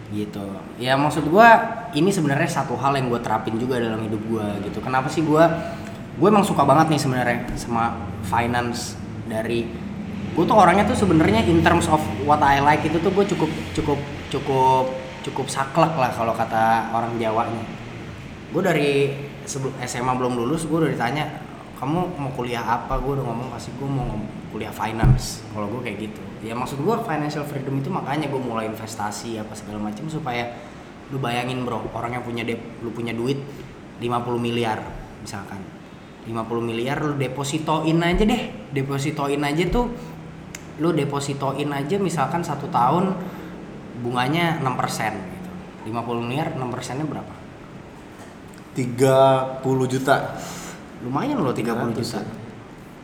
Gitu. Ya maksud gua ini sebenarnya satu hal yang gue terapin juga dalam hidup gua gitu. Kenapa sih gua gue emang suka banget nih sebenarnya sama finance dari gue tuh orangnya tuh sebenarnya in terms of what I like itu tuh gue cukup cukup cukup cukup saklek lah kalau kata orang Jawanya. Gue dari sebelum SMA belum lulus gue udah ditanya kamu mau kuliah apa? Gue udah ngomong pasti gue mau kuliah finance. Kalau gue kayak gitu. Ya maksud gue financial freedom itu makanya gue mulai investasi apa segala macam supaya lu bayangin bro orang yang punya dep lu punya duit 50 miliar misalkan. 50 miliar lu depositoin aja deh. Depositoin aja tuh lu depositoin aja misalkan satu tahun bunganya 6% gitu 50 miliar 6 persennya berapa 30 juta. lumayan loh 30 juta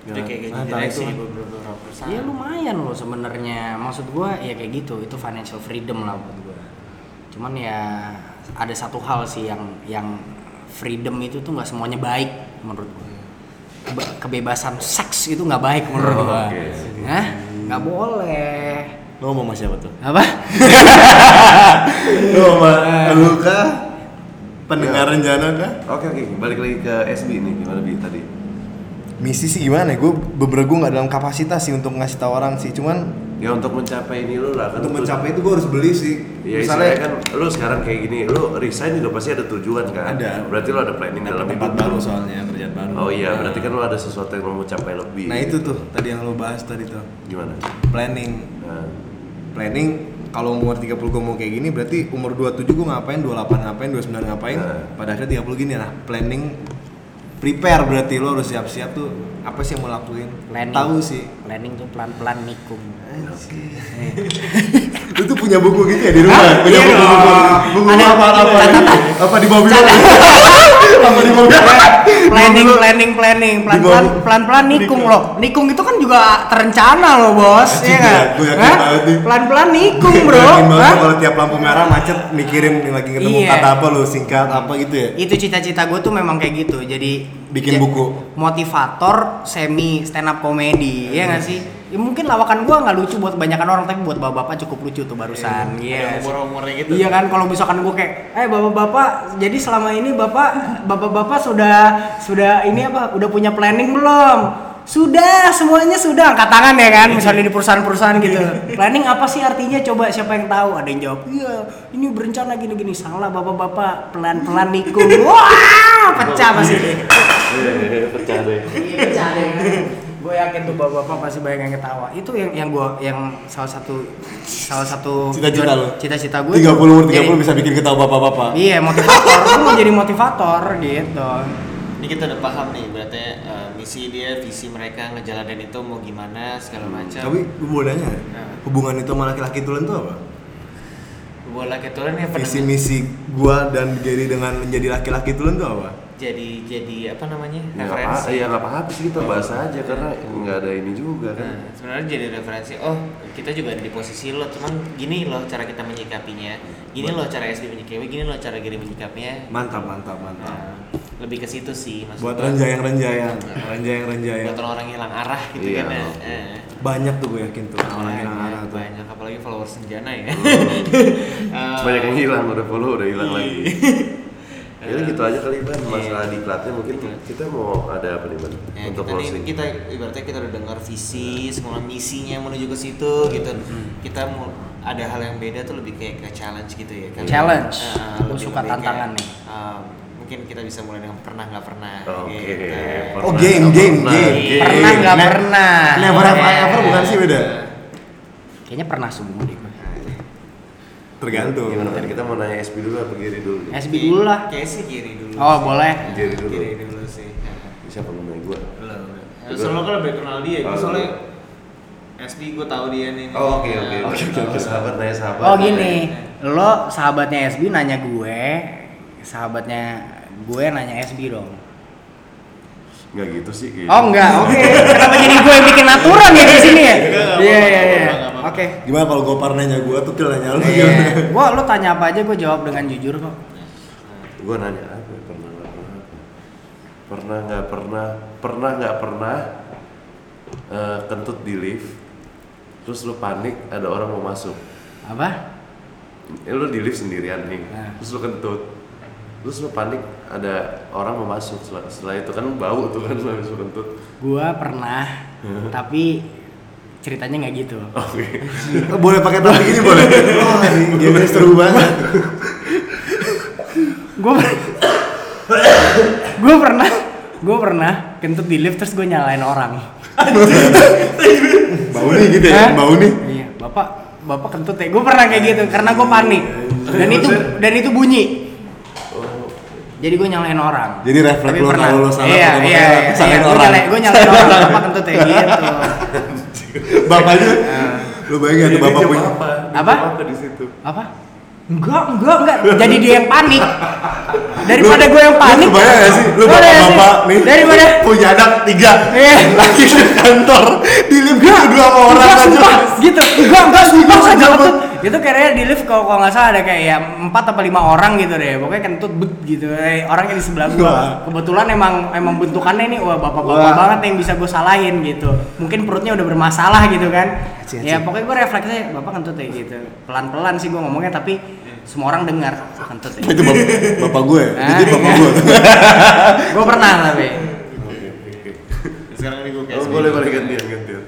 Itu kayak direksi perusahaan. Iya lumayan loh sebenarnya. Maksud gua ya kayak gitu, itu financial freedom lah buat gua. Cuman ya ada satu hal sih yang yang freedom itu tuh nggak semuanya baik menurut gua. Kebe- kebebasan seks itu nggak baik menurut Oh, gua. oke. Nggak boleh. Lo ngomong sama siapa tuh? Apa? Lo sama lu kah? Pendengar rencana kah? Oke oke, balik lagi ke SB nih gimana bi tadi? Misi sih gimana ya? Gue beberapa gue nggak dalam kapasitas sih untuk ngasih tahu orang sih. Cuman Ya untuk mencapai ini lu lah kan untuk mencapai itu gue harus beli sih. Ya Misalnya kan lu sekarang kayak gini, lu resign juga pasti ada tujuan kan? Ada. Berarti lu ada planning dalam tempat hidup baru lu. soalnya kerjaan baru. Oh iya, berarti kan lu ada sesuatu yang lu mau capai lebih. Nah itu tuh tadi yang lo bahas tadi tuh Gimana? planning. Nah, Planning kalau umur 30 gue mau kayak gini berarti umur 27 gue ngapain, 28 ngapain, 29 ngapain. Nah. Pada akhirnya 30 gini nah planning prepare berarti lo harus siap-siap tuh apa sih yang mau lakuin. Planning. Tahu sih. Planning tuh pelan-pelan nikung. Lu tuh punya buku gitu ya di rumah? punya iya buku, buku, buku Ada apa apa apa di mobil? apa di mobil? planning planning planning. Pelan pelan pelan pelan nikung loh. Nikung itu kan juga terencana loh bos. Ya kan banget nih. pelan pelan nikung bro. kalau tiap lampu merah macet mikirin nih lagi ketemu Iya. kata apa lu singkat apa gitu ya? itu cita-cita gue tuh memang kayak gitu. Jadi Bikin buku. motivator semi stand up comedy ya nggak sih ya, mungkin lawakan gue nggak lucu buat kebanyakan orang tapi buat bapak-bapak cukup lucu tuh barusan iya Ada umur-umurnya gitu. Iya kan kalau misalkan gue kayak, eh bapak-bapak, jadi selama ini bapak, bapak-bapak sudah sudah ini apa, udah punya planning belum? Sudah, semuanya sudah. Angkat tangan ya kan, misalnya di perusahaan-perusahaan gitu. Planning apa sih artinya? Coba siapa yang tahu? Ada yang jawab, iya, ini berencana gini-gini. Salah bapak-bapak, pelan-pelan nikung. Wah, pecah pasti deh. pecah deh. Iya, pecah deh. Gue yakin tuh bapak-bapak pasti banyak yang ketawa. Itu yang yang gue yang salah satu salah satu Cita-cita lu? Cita-cita gue. 30 umur 30 Jadi- bisa bikin ketawa bapak-bapak. Iya motivator, gue mau jadi motivator gitu. Ini kita udah paham nih, berarti eh, misi dia, visi mereka ngejalanin itu mau gimana segala macam. Tapi gue mau nanya, Nah. hubungan itu sama laki-laki tulen tuh apa? buat laki tulen ya Visi misi gua dan Gary dengan menjadi laki-laki tulen tuh apa? Jadi jadi apa namanya Ya referensi ya nggak apa-apa sih kita bahas aja karena nggak ada ini juga kan. Nah, sebenarnya jadi referensi. Oh, kita juga ada di posisi lo, cuman gini loh cara kita menyikapinya. Gini loh cara SD menyikapi, gini loh cara Giri menyikapinya. Mantap, mantap, mantap. Nah, lebih ke situ sih maksud Buat gua. renjayang-renjayang, renjayang-renjayang. Buat orang-orang yang hilang arah gitu Iya. kan ya. Eh. Banyak tuh gue yakin tuh orang Banyak, hilang arah tuh. banyak apalagi followers senjana ya. Eh, Banyak yang hilang udah follow udah hilang Iya. lagi. Ya gitu aja kali ban masalah diklatnya mungkin kita mau ada apa nih ban Ya, untuk kita nih, closing. kita ibaratnya kita udah dengar visi, semua misinya menuju ke situ gitu. Kita mau ada hal yang beda tuh lebih kayak ke challenge gitu ya. kan? Challenge. Eh, lebih- suka lebih tantangan kayak, nih. um, mungkin kita bisa mulai dengan pernah nggak pernah. Oke. gitu. pernah Oh, game, game, pernah. game. Pernah nggak pernah? Never have I ever bukan sih beda. Kayaknya pernah semua deh. Tergantung. Gimana? Kita mau nanya SB dulu apa Giri dulu? nih? SB dulu lah. Kayak sih kiri dulu. Oh, sih. boleh. Giri dulu. Kiri dulu sih. Siapa mau nanya gua? Lo. Juga. Soalnya kan lebih kenal dia, Oh, soalnya. SD gue tahu dia nih. Oh, oke oke Nah, oke oke sahabat nanya sahabat. Oh gini, lo sahabatnya SB nanya gue, sahabatnya gue nanya SB dong. Nggak gitu sih. gitu. Oh enggak, oke. Kenapa jadi gue yang bikin aturan ya di sini ya? Enggak, enggak Iya iya iya. enggak. Oke. Gimana kalau gue nanya gue tuh Til nanya lu Iya. Gua lo tanya apa aja gue jawab dengan jujur kok. Gua nanya apa? Pernah nggak pernah? Pernah nggak pernah? Pernah nggak pernah? eh, kentut di lift, terus lu panik ada orang mau masuk. Apa? Ya lu di lift sendirian nih, Nah. terus lu kentut, terus lu panik ada orang mau masuk. Setelah, setelah itu kan bau tuh kan habis kentut. Gua pernah, tapi ceritanya nggak gitu. Oke. Oh, boleh pakai topik ini boleh? Oh, ini game seru banget. Gue gue pernah gue pernah kentut di lift terus gue nyalain orang. Bau nih gitu ya, bau nih. Iya, bapak bapak kentut ya. Gue pernah kayak gitu karena gue panik dan itu dan itu bunyi. Jadi gue nyalain orang. Jadi refleks Tapi lo pernah. kalau lo salah, iya, kalau iya, iya, salahin gue orang. nyalain, gue nyalain orang, bapak kentut ya gitu. Bapaknya, lu bayangin tuh Jadi bapak punya. apa? Apa? apa di situ? Apa? Enggak, enggak, enggak. Jadi dia yang panik. Daripada gue yang panik. Lu kebayang gak sih? Lu Lu bapak-bapak nih. Daripada punya anak tiga. Iya. Lagi ke kantor. Di lift gitu dua sama orang Enggak, aja. sumpah, gitu. Enggak, enggak, sumpah, kentut. Itu kayaknya di lift kalau kalau nggak salah ada kayak ya empat atau lima orang gitu deh. Pokoknya kentut bet gitu. Eh, orangnya di sebelah gua. Wah. Kebetulan emang emang bentukannya nih wah bapak-bapak Wah. banget yang bisa gue salahin gitu. Mungkin perutnya udah bermasalah gitu kan. Aci, aci. Ya pokoknya gue refleksnya bapak kentut ya gitu. Pelan-pelan sih gue ngomongnya tapi semua orang dengar kentut ya. Itu bapak, bapak gue. Ah, Jadi bapak gue. gue pernah tapi. Sekarang ini gue kayak Oh, boleh boleh gantian gantian.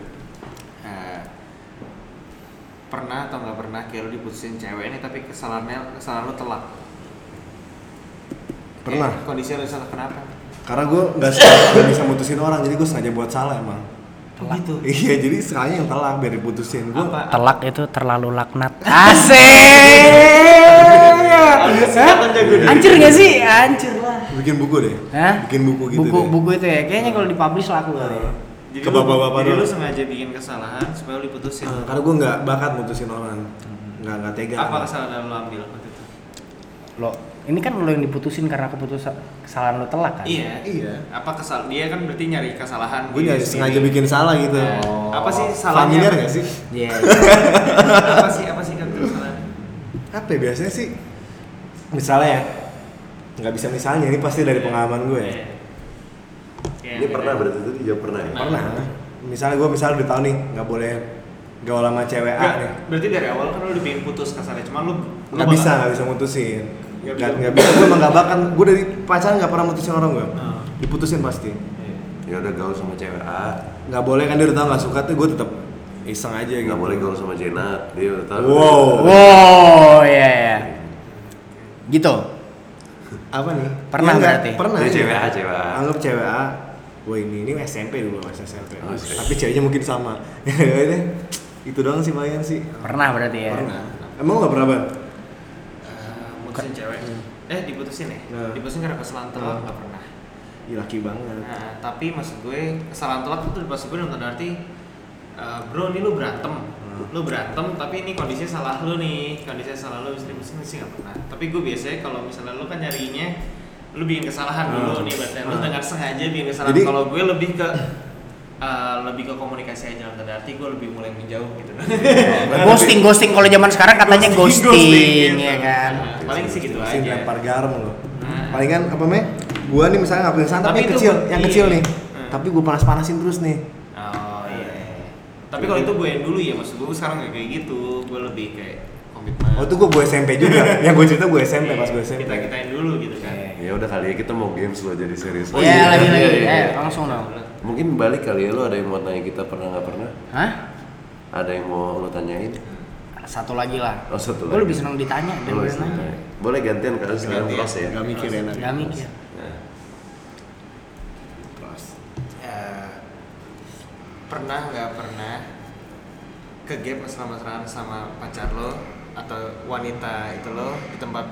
Eh, pernah atau nggak pernah kayak lu diputusin cewek ini tapi kesalahannya kesalahan lu telak Pernah. Kayak kondisi lu salah kenapa Karena gue nggak bisa mutusin orang, jadi gue sengaja buat salah emang. oh gitu Iya, jadi sekalinya yang telak biar diputusin. Gue apa Telak itu terlalu laknat. Asik. Hancur gak sih? Hancur lah. bikin buku deh. Hah? Bikin buku gitu buku, deh. buku itu ya. Kayaknya kalau dipublish laku kali. ya. Jadi Ke bapak-bapak jadi lu sengaja bikin kesalahan supaya lu diputusin Eh, karena gue nggak bakat mutusin orang. Nggak nggak tega. apa kesalahan yang lu ambil waktu itu Lo, ini kan lo yang diputusin karena keputusan kesalahan lo telak kan? iya Iya. apa kesal dia kan berarti nyari kesalahan Gue nyari sengaja bikin salah gitu. Nah, apa sih salahnya Familiar nggak sih? Iya. apa sih apa sih kan kesalahan Apa ya, biasanya sih? Misalnya ya, nggak bisa misalnya ini pasti dari pengalaman gue ya. Kayak Ini pernah berarti tadi jawab pernah ya? Pernah. Misalnya gue misalnya udah tahu nih nggak boleh gaul sama cewek A nih. berarti dari awal kan lu udah pengen putus kasarnya cuma lu lu Nggak bakal- bisa, nggak bisa mutusin. Nggak Nggak bisa. Gue emang nggak bakat. Gue dari pacaran nggak pernah mutusin orang gue. Ah. Diputusin pasti. Iya. Ya udah gaul sama cewek A, Nggak boleh kan dia udah tahu nggak suka tuh gue tetap iseng aja gitu. nggak boleh gaul sama Jenat. Dia udah tahu. Wow. Wow, iya ya. Gitu. Apa nih? Pernah Ya, berarti? Pernah. Dia iya. cewek A, cewek A. Anggap cewek A. Wah ini ini SMP dulu pas SMP. Oh. Tapi ceweknya mungkin sama. Itu doang sih lumayan sih. Pernah berarti ya. Pernah. Emang nggak pernah banget? Eh, mutusin cewek eh diputusin ya Nah. diputusin karena kesalahan telak Nah. nggak pernah Ih, laki banget. nah tapi maksud gue kesalahan telak itu maksud gue dalam arti eh, bro ini lu berantem Hmm. lu berantem tapi ini kondisinya salah lu nih kondisinya salah lu mesti mesti sih nggak pernah tapi gue biasanya kalau misalnya lu kan nyarinya lu bikin kesalahan dulu nih berarti lu dengan sengaja bikin kesalahan Jadi- kalau gue lebih ke eh, lebih ke komunikasi aja dalam tanda arti gue lebih mulai menjauh gitu ghosting ghosting kalau zaman sekarang katanya ghosting, Ghosting, gitu. ya kan Nah, paling sih gitu aja lempar garam lo. Nah. Palingan apa meh? Gua nih misalnya ngakuin kesalahan tapi, Tapi yang kecil, gua- yang iya. kecil nih. Hmm. Tapi gua panas-panasin terus nih. oh iya tapi kalau itu gue yang dulu ya maksud gue sekarang gak kayak gitu gue lebih kayak komitmen Oh itu gua gue SMP juga. yang gue cerita gue SMP pas gue SMP. kita kitain dulu gitu kan Ya udah kali ya kita mau games lo jadi serius. oh iya lagi lagi Iya, iya, eh iya. langsung dong Mungkin balik kali ya lo ada yang mau tanya kita pernah nggak pernah? hah Ada yang mau lo tanyain? satu lagi lah Oh satu gue lagi. lebih senang ditanya Boleh, daripada nanya Boleh gantian kalau sekarang cross ya. Gak mikir enak. gak mikir Nah, Eh, pernah nggak pernah ke gap mesra-mesraan sama pacar lo atau wanita itu lo di tempat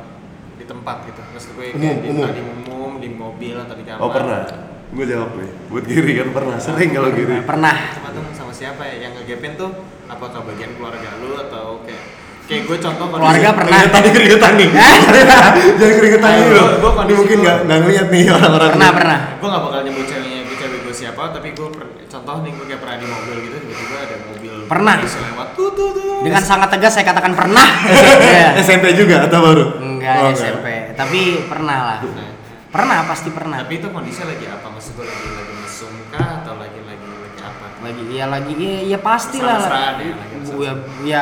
di tempat gitu maksud gue kayak Umum, di, umum. di umum di mobil atau di kamar Oh pernah? Gue jawab nih. Buat Giri kan pernah. Sering kalau Giri. pernah sama tuh sama siapa ya yang ngegapin tuh apakah bagian keluarga lu atau kayak kayak gue contoh kondisi- keluarga pernah Tadi keringetan nih. Jangan keringetan nih lo. gua- gua Ini kondisi mungkin nggak nggak ngeliat nih orang-orang. pernah pernah gue gak bakal nyebut ceweknya gue cewek gue siapa tapi gue per- contoh nih gue kayak pernah di mobil gitu tiba-tiba ada mobil Pernah. lewat tuh tuh tuh dengan sangat tegas saya katakan pernah. Iya. SMP juga atau baru? enggak Oh, SMP tapi pernah lah. Nah, pernah pasti pernah. Tapi itu kondisinya lagi apa? Maksud gue lagi lagi mesum kah? Atau lagi lagi lagi apa? Lagi ya lagi ya, ya pasti lah. Mesra-mesraan ya, lagi ya ya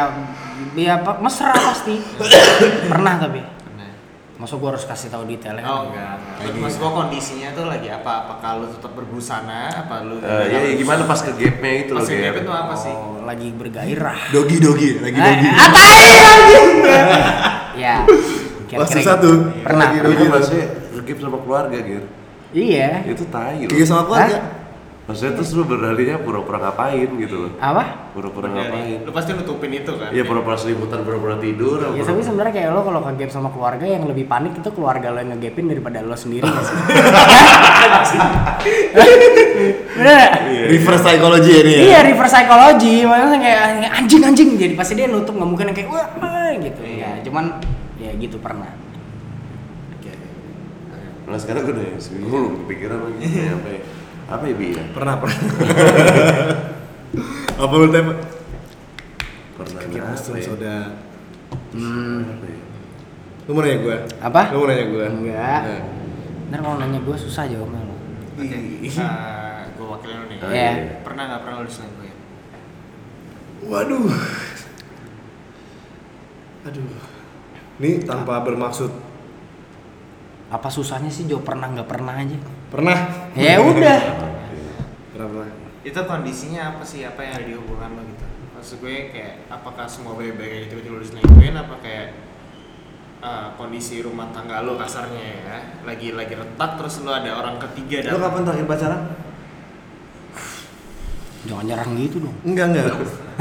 ya pa- mesra pasti. Pernah tapi Masuk gua harus kasih tahu detailnya oh enggak, enggak. Maksud gue kondisinya tuh lagi apa apakah lu tetap berbusana apa lu Eh, ya, ya gimana pas ke gapnya itu pas loh gap Gap? itu apa sih oh, lagi bergairah Dogi dogi lagi Eh, dogi. tai anjing. ya kira-kira gitu. tuh. pernah Lagi dogi. maksudnya ngegap sama keluarga Gir. iya Itu tai loh. Gigi sama keluarga. Maksudnya terus lu berlarinya pura-pura ngapain gitu loh. apa Pura-pura ngapain. lu pasti nutupin itu kan Iya pura-pura selimutan, pura-pura tidur. ya pura-pura- tapi sebenarnya kayak lo kalau ngegap sama keluarga yang lebih panik itu keluarga lo yang ngegapin daripada lo sendiri nggak sih bener nggak? Reverse psychology ini ya. Iya reverse psychology, makanya kayak anjing anjing jadi pasti dia nutup nggak mungkin kayak wah wah," gitu ya. Cuman ya gitu pernah. Oke. Nah sekarang gue udah gue belum kepikiran lagi apa ya? Apa ya Bi ya? Pernah pernah. apa lu tanya? Pernah mesum apa ya? soda. Hmm, Apa ya? Lu mau nanya gue? Apa? Lu mau nanya gue? Enggak. Nah. ntar kalau nanya gue susah jawabnya lo. Oke, eh, gue wakilin lu nih. Oh, Iya. Pernah nggak pernah lu diselingkuhin? Waduh. Aduh. Ini tanpa bermaksud. Apa susahnya sih jawab pernah nggak pernah aja? Pernah? Ya udah. Pernah pernah. Itu kondisinya apa sih? Apa yang ada di hubungan lo gitu? Maksud gue kayak apakah semua baik-baik aja tiba-tiba lu diselingkuhin? Apa kayak eh, kondisi rumah tangga lo kasarnya ya lagi lagi retak terus lo ada orang ketiga Lu dan kapan terakhir pacaran? Jangan nyerang gitu dong. Enggak enggak.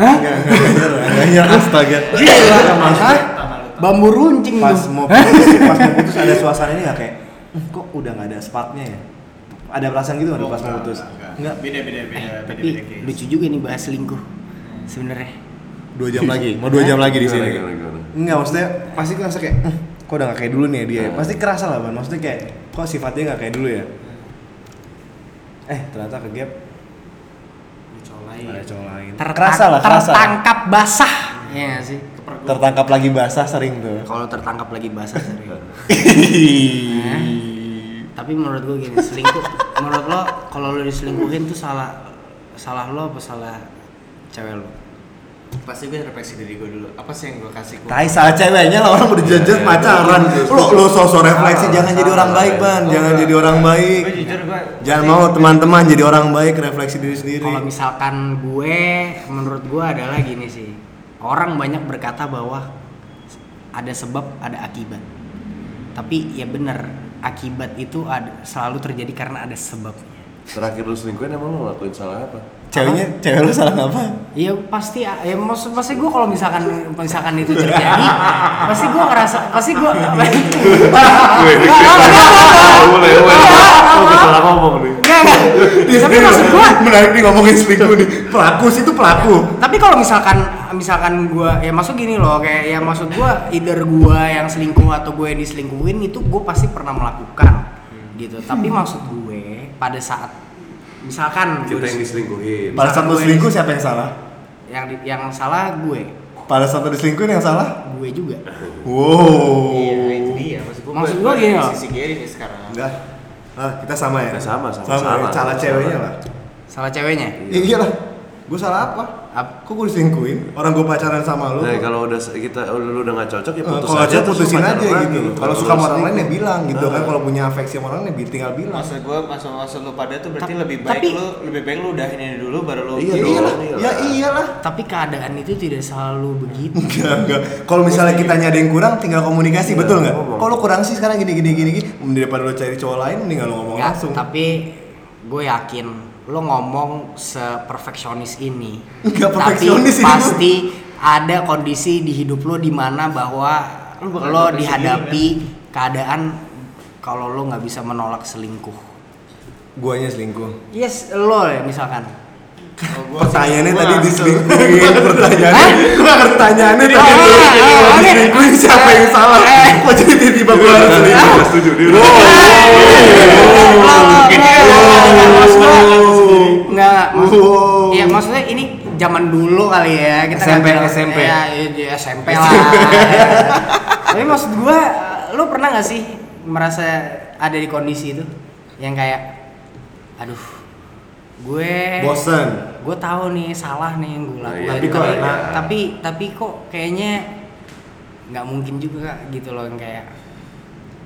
Hah? Enggak enggak. Enggak nyerah astaga. Gila. Pertama lu Bambu runcing Pas tuh. mau putus, pas mau putus ada suasananya nggak kayak "Hmm, kok udah nggak ada sparknya ya? Ada perasaan gitu nggak Oh, pas mau putus? enggak, beda beda beda beda Tapi beda lucu juga nih bahas selingkuh. Sebenarnya. Dua jam lagi, mau dua jam lagi di sini. Enggak, maksudnya pasti ngerasa kayak, "Hmm, kok udah gak kayak dulu nih ya dia. ya?" Pasti kerasa lah, Ban. Maksudnya kayak, kok sifatnya gak kayak dulu ya? Eh, ternyata ke gap ada cowok lain. Tertang- kerasa lah, kerasa. Tertangkap basah. Iya nggak sih. Tertangkap lagi basah sering tuh. Kalau tertangkap lagi basah sering. Tapi menurut gue gini, selingkuh. menurut lo, kalau lo diselingkuhin tuh salah salah lo apa salah cewek lo? Pasti gue refleksi diri gue dulu. Apa sih yang gue kasih Tai salah ceweknya lah orang udah jajan Iya, pacaran. betul. Lo lo sosok refleksi Salah, jangan jadi salah, orang baik. Ban. Oh, Jangan enggak. jadi orang baik. Gue jujur gue. Jangan mau teman-teman jadi orang baik, refleksi diri sendiri. Kalau misalkan gue, menurut gue adalah gini sih. Orang banyak berkata bahwa ada sebab, ada akibat. Tapi ya bener, akibat itu ada, selalu terjadi karena ada sebabnya. Terakhir lu selingkuhin emang lu ngelakuin salah apa? Ceweknya, cewek lo salah ngapa? Iya pasti ya maksud pasti gue kalau misalkan misalkan itu terjadi pasti gue ngerasa pasti gue Boleh, boleh. Lu salah ngomong nih. Enggak. Tapi maksud gue menarik nih ngomongin selingkuh nih. Pelaku sih itu pelaku. tapi kalau misalkan misalkan gue ya masuk gini loh kayak ya maksud gue either gue yang selingkuh atau gue yang diselingkuhin itu gue pasti pernah melakukan gitu tapi maksud gue pada saat misalkan kita gue yang diselingkuhin Pada saat lu gue- selingkuh siapa yang salah? yang di- yang salah gue Pada saat diselingkuhin yang salah? gue juga Wow. Iya, itu dia. Maksud gua, Maksud gua gua gini di loh. Sisi Gary nih sekarang. Enggak. Ah, kita sama ya? Kita sama, sama, Sama, sama. Sama. ceweknya lah. salah ceweknya Iya iyalah. Gue salah apa? Ap- Kok gue diselingkuhin? Orang gue pacaran sama lu. Nah, kalau udah kita lu udah gak cocok ya Eh, putus kalau aja putusin lu aja pacaran gitu. lagi. Kalau lu suka sama orang lain ya bilang gitu Ah. kan. Kalau punya afeksi sama orang ya tinggal bilang. Maksud gua maksud maksud lu pada tuh berarti Ta- lebih baik tapi- lu lebih baik lu udahin ini dulu baru lu Iya Ya iyalah. iyalah. Ya iyalah. tapi keadaan itu tidak selalu begitu Enggak, enggak. Kalau misalnya kita ada yang kurang, tinggal komunikasi, Iya, betul nggak? Kalau kurang sih sekarang gini gini gini gini, daripada lo cari cowok lain, mending lo ngomong langsung. tapi gue yakin lo ngomong seperfeksionis ini tapi perfeksionis ini, pasti ada kondisi di hidup lo di mana bahwa lo capek dihadapi keadaan kalau lo nggak bisa menolak selingkuh Guanya selingkuh. yes lo ya misalkan Oh, gua Pertanyaannya gua tadi diselingkuhin, pertanyaannya, gua pertanyaannya tadi Ah, ah, diselingkuhin siapa yang salah? Kok jadi tiba-tiba gua harus selingkuh? Nggak setuju dia. Nggak maksud Wow. Iya maksudnya ini zaman dulu kali ya kita SMP, bilang- SMP. ya, ya, ya, SMP lah ya. tapi maksud gua lo pernah nggak sih merasa ada di kondisi itu yang kayak aduh gue Bosen. gue tahu nih salah nih yang gue Nah, lakukan iya, tapi, kok tapi, enak. tapi tapi kok kayaknya nggak mungkin juga gitu loh yang kayak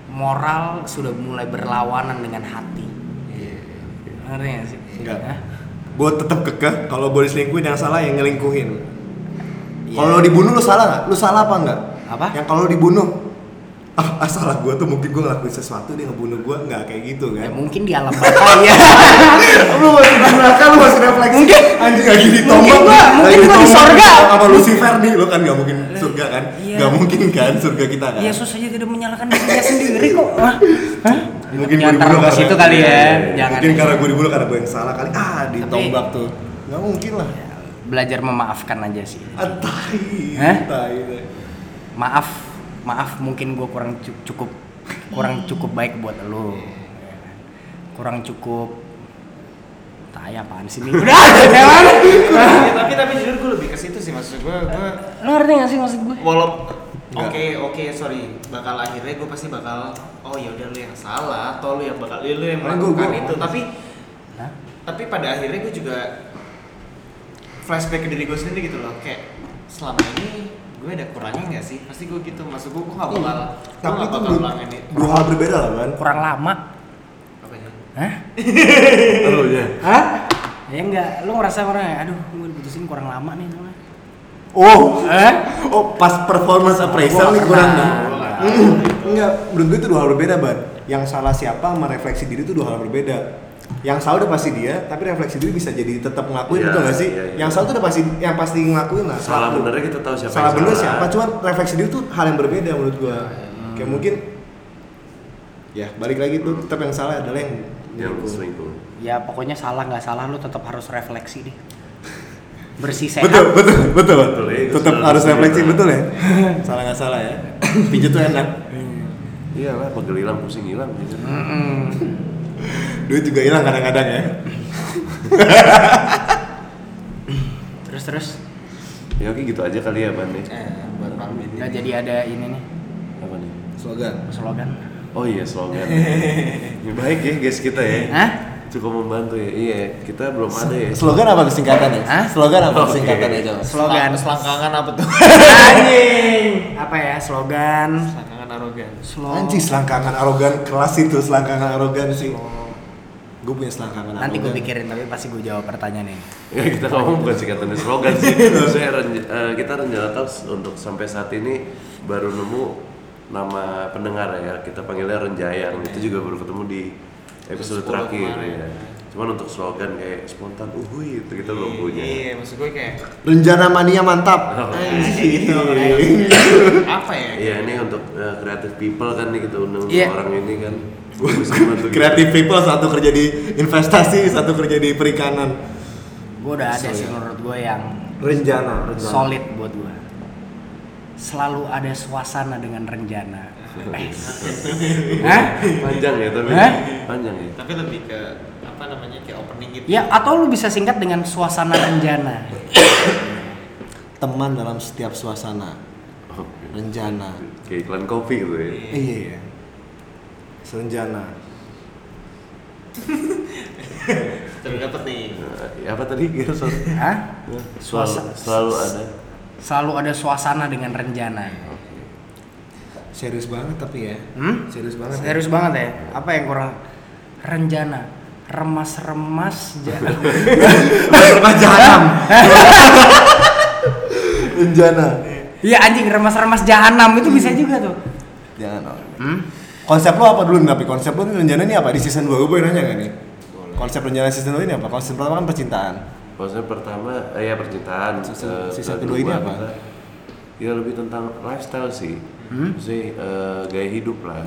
moral sudah mulai berlawanan dengan hati ngerti nggak sih Enggak. Hah? Gue tetap kekeh, kalau gue diselingkuhin yang salah yang nyelingkuhin. Iya. Kalau dibunuh lo salah nggak? Lo salah apa nggak? Apa? Yang kalau dibunuh, ah, ah, salah gue tuh mungkin gue ngelakuin sesuatu dia ngebunuh gue nggak kayak gitu ya kan? mungkin di alam baka ya lu masih di belakang lu masih refleksi Mungkin. anjing lagi Mungkin gua- lagi mungkin gua di ditombak sorga. sama Lucifer nih lu kan nggak mungkin surga kan Iya. nggak mungkin kan surga kita kan Yesus aja tidak menyalahkan dirinya sendiri kok Hah? Mungkin dibunuh ke situ kali ya jangan mungkin karena gue dibunuh karena gue yang salah kali. Ah ditombak tuh. nggak mungkin lah. Belajar memaafkan aja sih. Ah, tai Hah? tai tai. maaf maaf mungkin gue kurang cu- cukup kurang cukup baik buat lo kurang cukup tai apaan sih ini udah Ya, tapi tapi jujur gue lebih ke situ sih maksud gue gue lo ngerti gak sih maksud gue walau oke oke sorry. Bakal akhirnya gue pasti bakal oh ya udah lu yang salah atau lu yang bakal lu yang gua- melakukan gua- itu. tapi Hah? tapi pada akhirnya gue juga flashback ke diri gue sendiri gitu loh. Kayak selama ini gue ada kurangnya nggak sih? Pasti gue gitu maksud gue gue nggak bakal gue tapi itu bakal itu. dua hal berbeda lah kan kurang lama hah? Lu ya. hah? Ya enggak lo ngerasa orang aduh gue diputusin kurang lama nih soalnya oh. Hah? oh pas performance appraisal nih nggak kurang nih. Enggak menurut gue itu dua hal berbeda ban yang salah siapa sama refleksi diri itu dua hal berbeda. Yang salah udah pasti dia tapi refleksi diri bisa jadi tetap ngelakuin Iya, betul gak sih? iya, iya. yang salah tuh udah pasti yang pasti ngelakuin lah. Salah benernya kita tahu siapa salah yang bener salah. siapa cuman refleksi diri tuh hal yang berbeda menurut gua. Kayak mungkin ya balik lagi tuh tetap yang salah adalah yang Yang selingkuh. selingkuh. ya pokoknya salah nggak salah lo tetap harus refleksi deh. Bersih sehat. Betul betul betul, Betul, ya, tetap harus refleksi betul ya? Salah nggak salah ya. Pijat tuh enak. Iya lah, pegel hilang pusing hilang gitu. Duit juga hilang kadang-kadang ya. Terus terus? Ya oke gitu aja kali ya Ban nih. eh buat nggak jadi ada ini nih. Apa nih? slogan. Slogan Oh iya slogan. ya, baik ya guys kita ya. Hah? Cukup membantu ya. Iya, kita belum ada ya. slogan apa singkatannya Hah? slogan apa Oke. singkatannya coba slogan selangkangan apa tuh anjing apa ya slogan selangkangan arogan slogan anjing selangkangan arogan kelas itu selangkangan arogan sih gue punya selangkangan nanti gue pikirin tapi pasti gue jawab pertanyaan ini Ya kita ngomong bukan singkatan slogan sih. Saya renj- eh, kita rencana untuk sampai saat ini baru nemu nama pendengar ya. Kita panggilnya Renjayang. Itu juga baru ketemu di episode terakhir kemarin. ya. Cuman untuk slogan kayak spontan uhui itu kita belum punya. iya maksud gue kayak rencana mania mantap Oh. Anjing. apa ya Iya ini untuk eh, creative people kan nih kita undang Iya. orang ini kan. Kita. Creative people satu kerja di investasi, satu kerja di perikanan. gue udah ada sih menurut gue yang Rencana, rencana. solid buat gue selalu ada suasana dengan rencana. Hah? Panjang ya tapi. Hah? Panjang ya. Tapi lebih ke apa namanya kayak opening gitu. Ya atau lu bisa singkat dengan suasana rencana. Teman dalam setiap suasana. Oke. Rencana. Kayak iklan kopi gitu ya. Iya iya. Serenjana. Terus dapat nih. Nah, ya apa tadi gitu. Hah? Selalu, Suasa- selalu ada. Selalu ada suasana dengan rencana. Serius banget tapi ya. Hmm? Serius banget. ya. Serius banget ya? Apa yang kurang rencana? Remas-remas ja- Remas jahanam. Rencana. Iya anjing remas-remas jahanam itu bisa juga tuh. Jangan. Hmm? Konsep lo apa dulu? Tapi konsep lo rencana ini apa di season 2? Gue boleh nanya gak nih? Konsep rencana season 2 ini apa? Konsep pertama kan percintaan. Maksudnya pertama, eh, ya percintaan. Season- eh, season kedua ini apa? kita- Ya lebih tentang lifestyle sih. Hmm? Sih eh, gaya hidup lah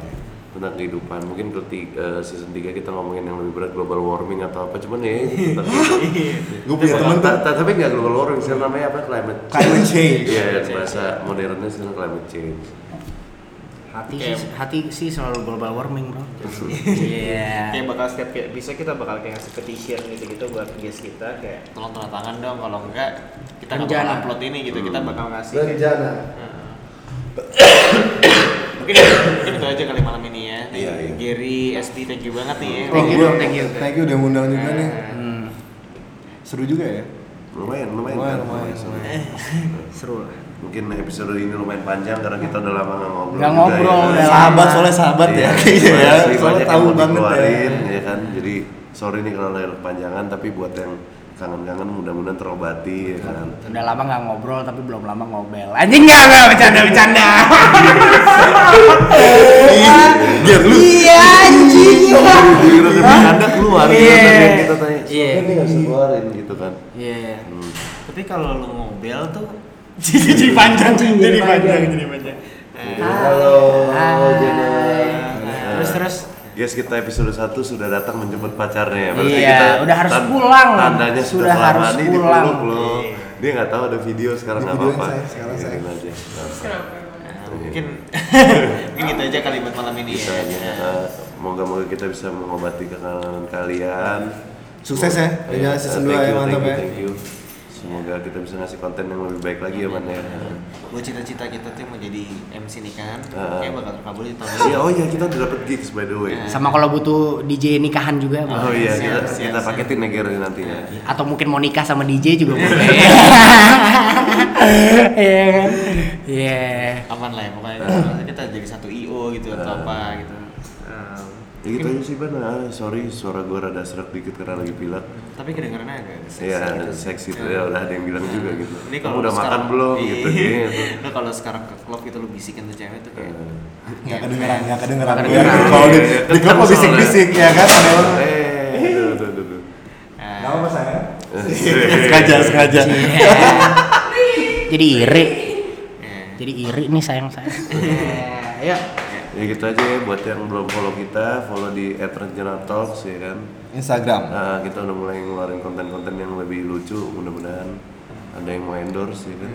tentang kehidupan. Mungkin ketika season 3 kita ngomongin yang lebih berat global warming atau apa cuman ya hidup. Gue punya temen ta- tapi nggak global warming, sekarang namanya apa? Climate Climate change. Iya, bahasa modernnya sekarang climate change. Hati Kayak- sih, hati sih selalu global warming bro. Iya. Kayak bakal setiap kayak bisa kita bakal kayak ngasih petition gitu-gitu buat guest kita kayak tolong tanda tangan dong kalau enggak kita nggak bakal upload ini gitu kita Hmm. bakal ngasih Rencana. Heeh. mungkin mungkin itu aja kali malam ini ya. Iya, iya. Gary SD thank you banget nih ya. Thank you, gua- thank you. Thank you udah ngundang juga nih. Hmm, Seru juga ya. Lumayan, lumayan. Lumayan, kan? lumayan, Seru. lumayan. seru lah. Mungkin episode ini lumayan panjang karena kita udah lama nggak ngobrol. Nggak juga ngobrol, ya. udah Sahabat soalnya sahabat ya. Iya, Iya ya. Soalnya tahu banget ya. dikeluarin, ya kan. Jadi sorry nih kalau lahir kepanjangan tapi buat yang kangen-kangen mudah-mudahan terobati ya kan. Udah lama nggak ngobrol tapi belum lama ngobel. Anjing nggak nggak bercanda bercanda. Biar lu. Iya anjing. Giliran yang bercanda keluar Iya. gitu tadi yang kita tanya. Iya. Iya. Ini nggak bisa keluarin gitu kan. Iya. Hmm. Tapi kalau lu ngobel tuh Jadi panjang jadi panjang. jadi panjang. Eh, Halo, Hai. Jenna. Terus terus. Yes, kita episode 1 sudah datang menjemput pacarnya. Iya, udah harus pulang. Tandanya Sudah sudah, harus nih pulang. dipeluk loh. Dia nggak tahu ada video sekarang Ini nggak apa-apa. saya, sekarang saya. Aja. Nah, mungkin mungkin gitu aja kali buat malam ini Bisa ya. Nah, Moga-moga kita bisa mengobati kekangenan kalian. Sukses ya, Iya, season 2 thank ya, you, mantap thank you, ya. Thank you. Semoga kita bisa ngasih konten yang lebih baik lagi ya, Man ya. Buat cita-cita kita tuh mau jadi MC nikahan, Ah. kayak bakal terkabul di tahun ini. Iya, oh iya kita udah dapet gigs by the way. Sama kalau butuh DJ nikahan juga Oh boleh. iya, Siap, kita, siap, kita siap. paketin ya Gary nantinya. Atau mungkin mau nikah sama DJ juga boleh. Iya kan? Iya. Aman lah ya pokoknya kita jadi satu IO gitu atau apa gitu. Ya gitu aja sih Ban, ah, sorry suara gue rada serak dikit karena lagi pilek tapi kedengarannya agak seksi Iya, gitu. seksi tuh ya udah ada yang bilang juga gitu Ini Kamu kalau udah lu makan sekarang- belum Iya. gitu gitu Lu kalau sekarang ke klub gitu lu bisikin tuh cewek tuh kayak Nggak kedengeran, nggak kedengeran. Nggak kedengeran. Kalau di, Iya, di klub kan mau bisik-bisik ya kan. Eh, aduh, aduh, aduh, aduh. eh, Gak apa saya. sengaja, sengaja. Iya. Jadi iri. eh, Jadi iri nih sayang saya. Iya. Ya gitu aja ya buat yang belum follow kita, follow di @rencana_talks ya kan. Instagram. Nah, kita udah mulai ngeluarin konten-konten yang lebih lucu, mudah-mudahan ada yang mau endorse ya kan.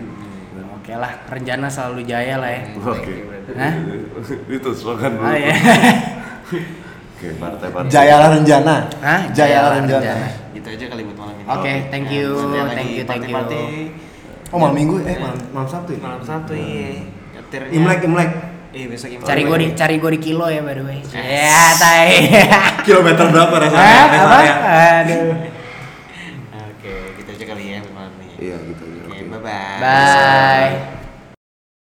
Oke lah, rencana selalu jaya lah ya. Oke. Hah? Itu slogan dulu. Oh iya. Oke, partai-partai. Jayalah Renjana. Hah? Jayalah Renjana. Rencana. gitu aja kali buat malam ini. Oke, thank you, lagi thank you, thank you. party-party. Oh malam minggu, eh malam, malam Sabtu ya? Malam satu iya. Nyetirnya- Imlek, Imlek. Eh besok Imlek. Cari gue di cari gue di kilo ya by the way. Ya, tai. Kilometer berapa rasanya? Rest Apa? Aduh. Oke, gitu aja kali ya malam ini. Iya, gitu aja. Oke, Oke. bye-bye. Bye.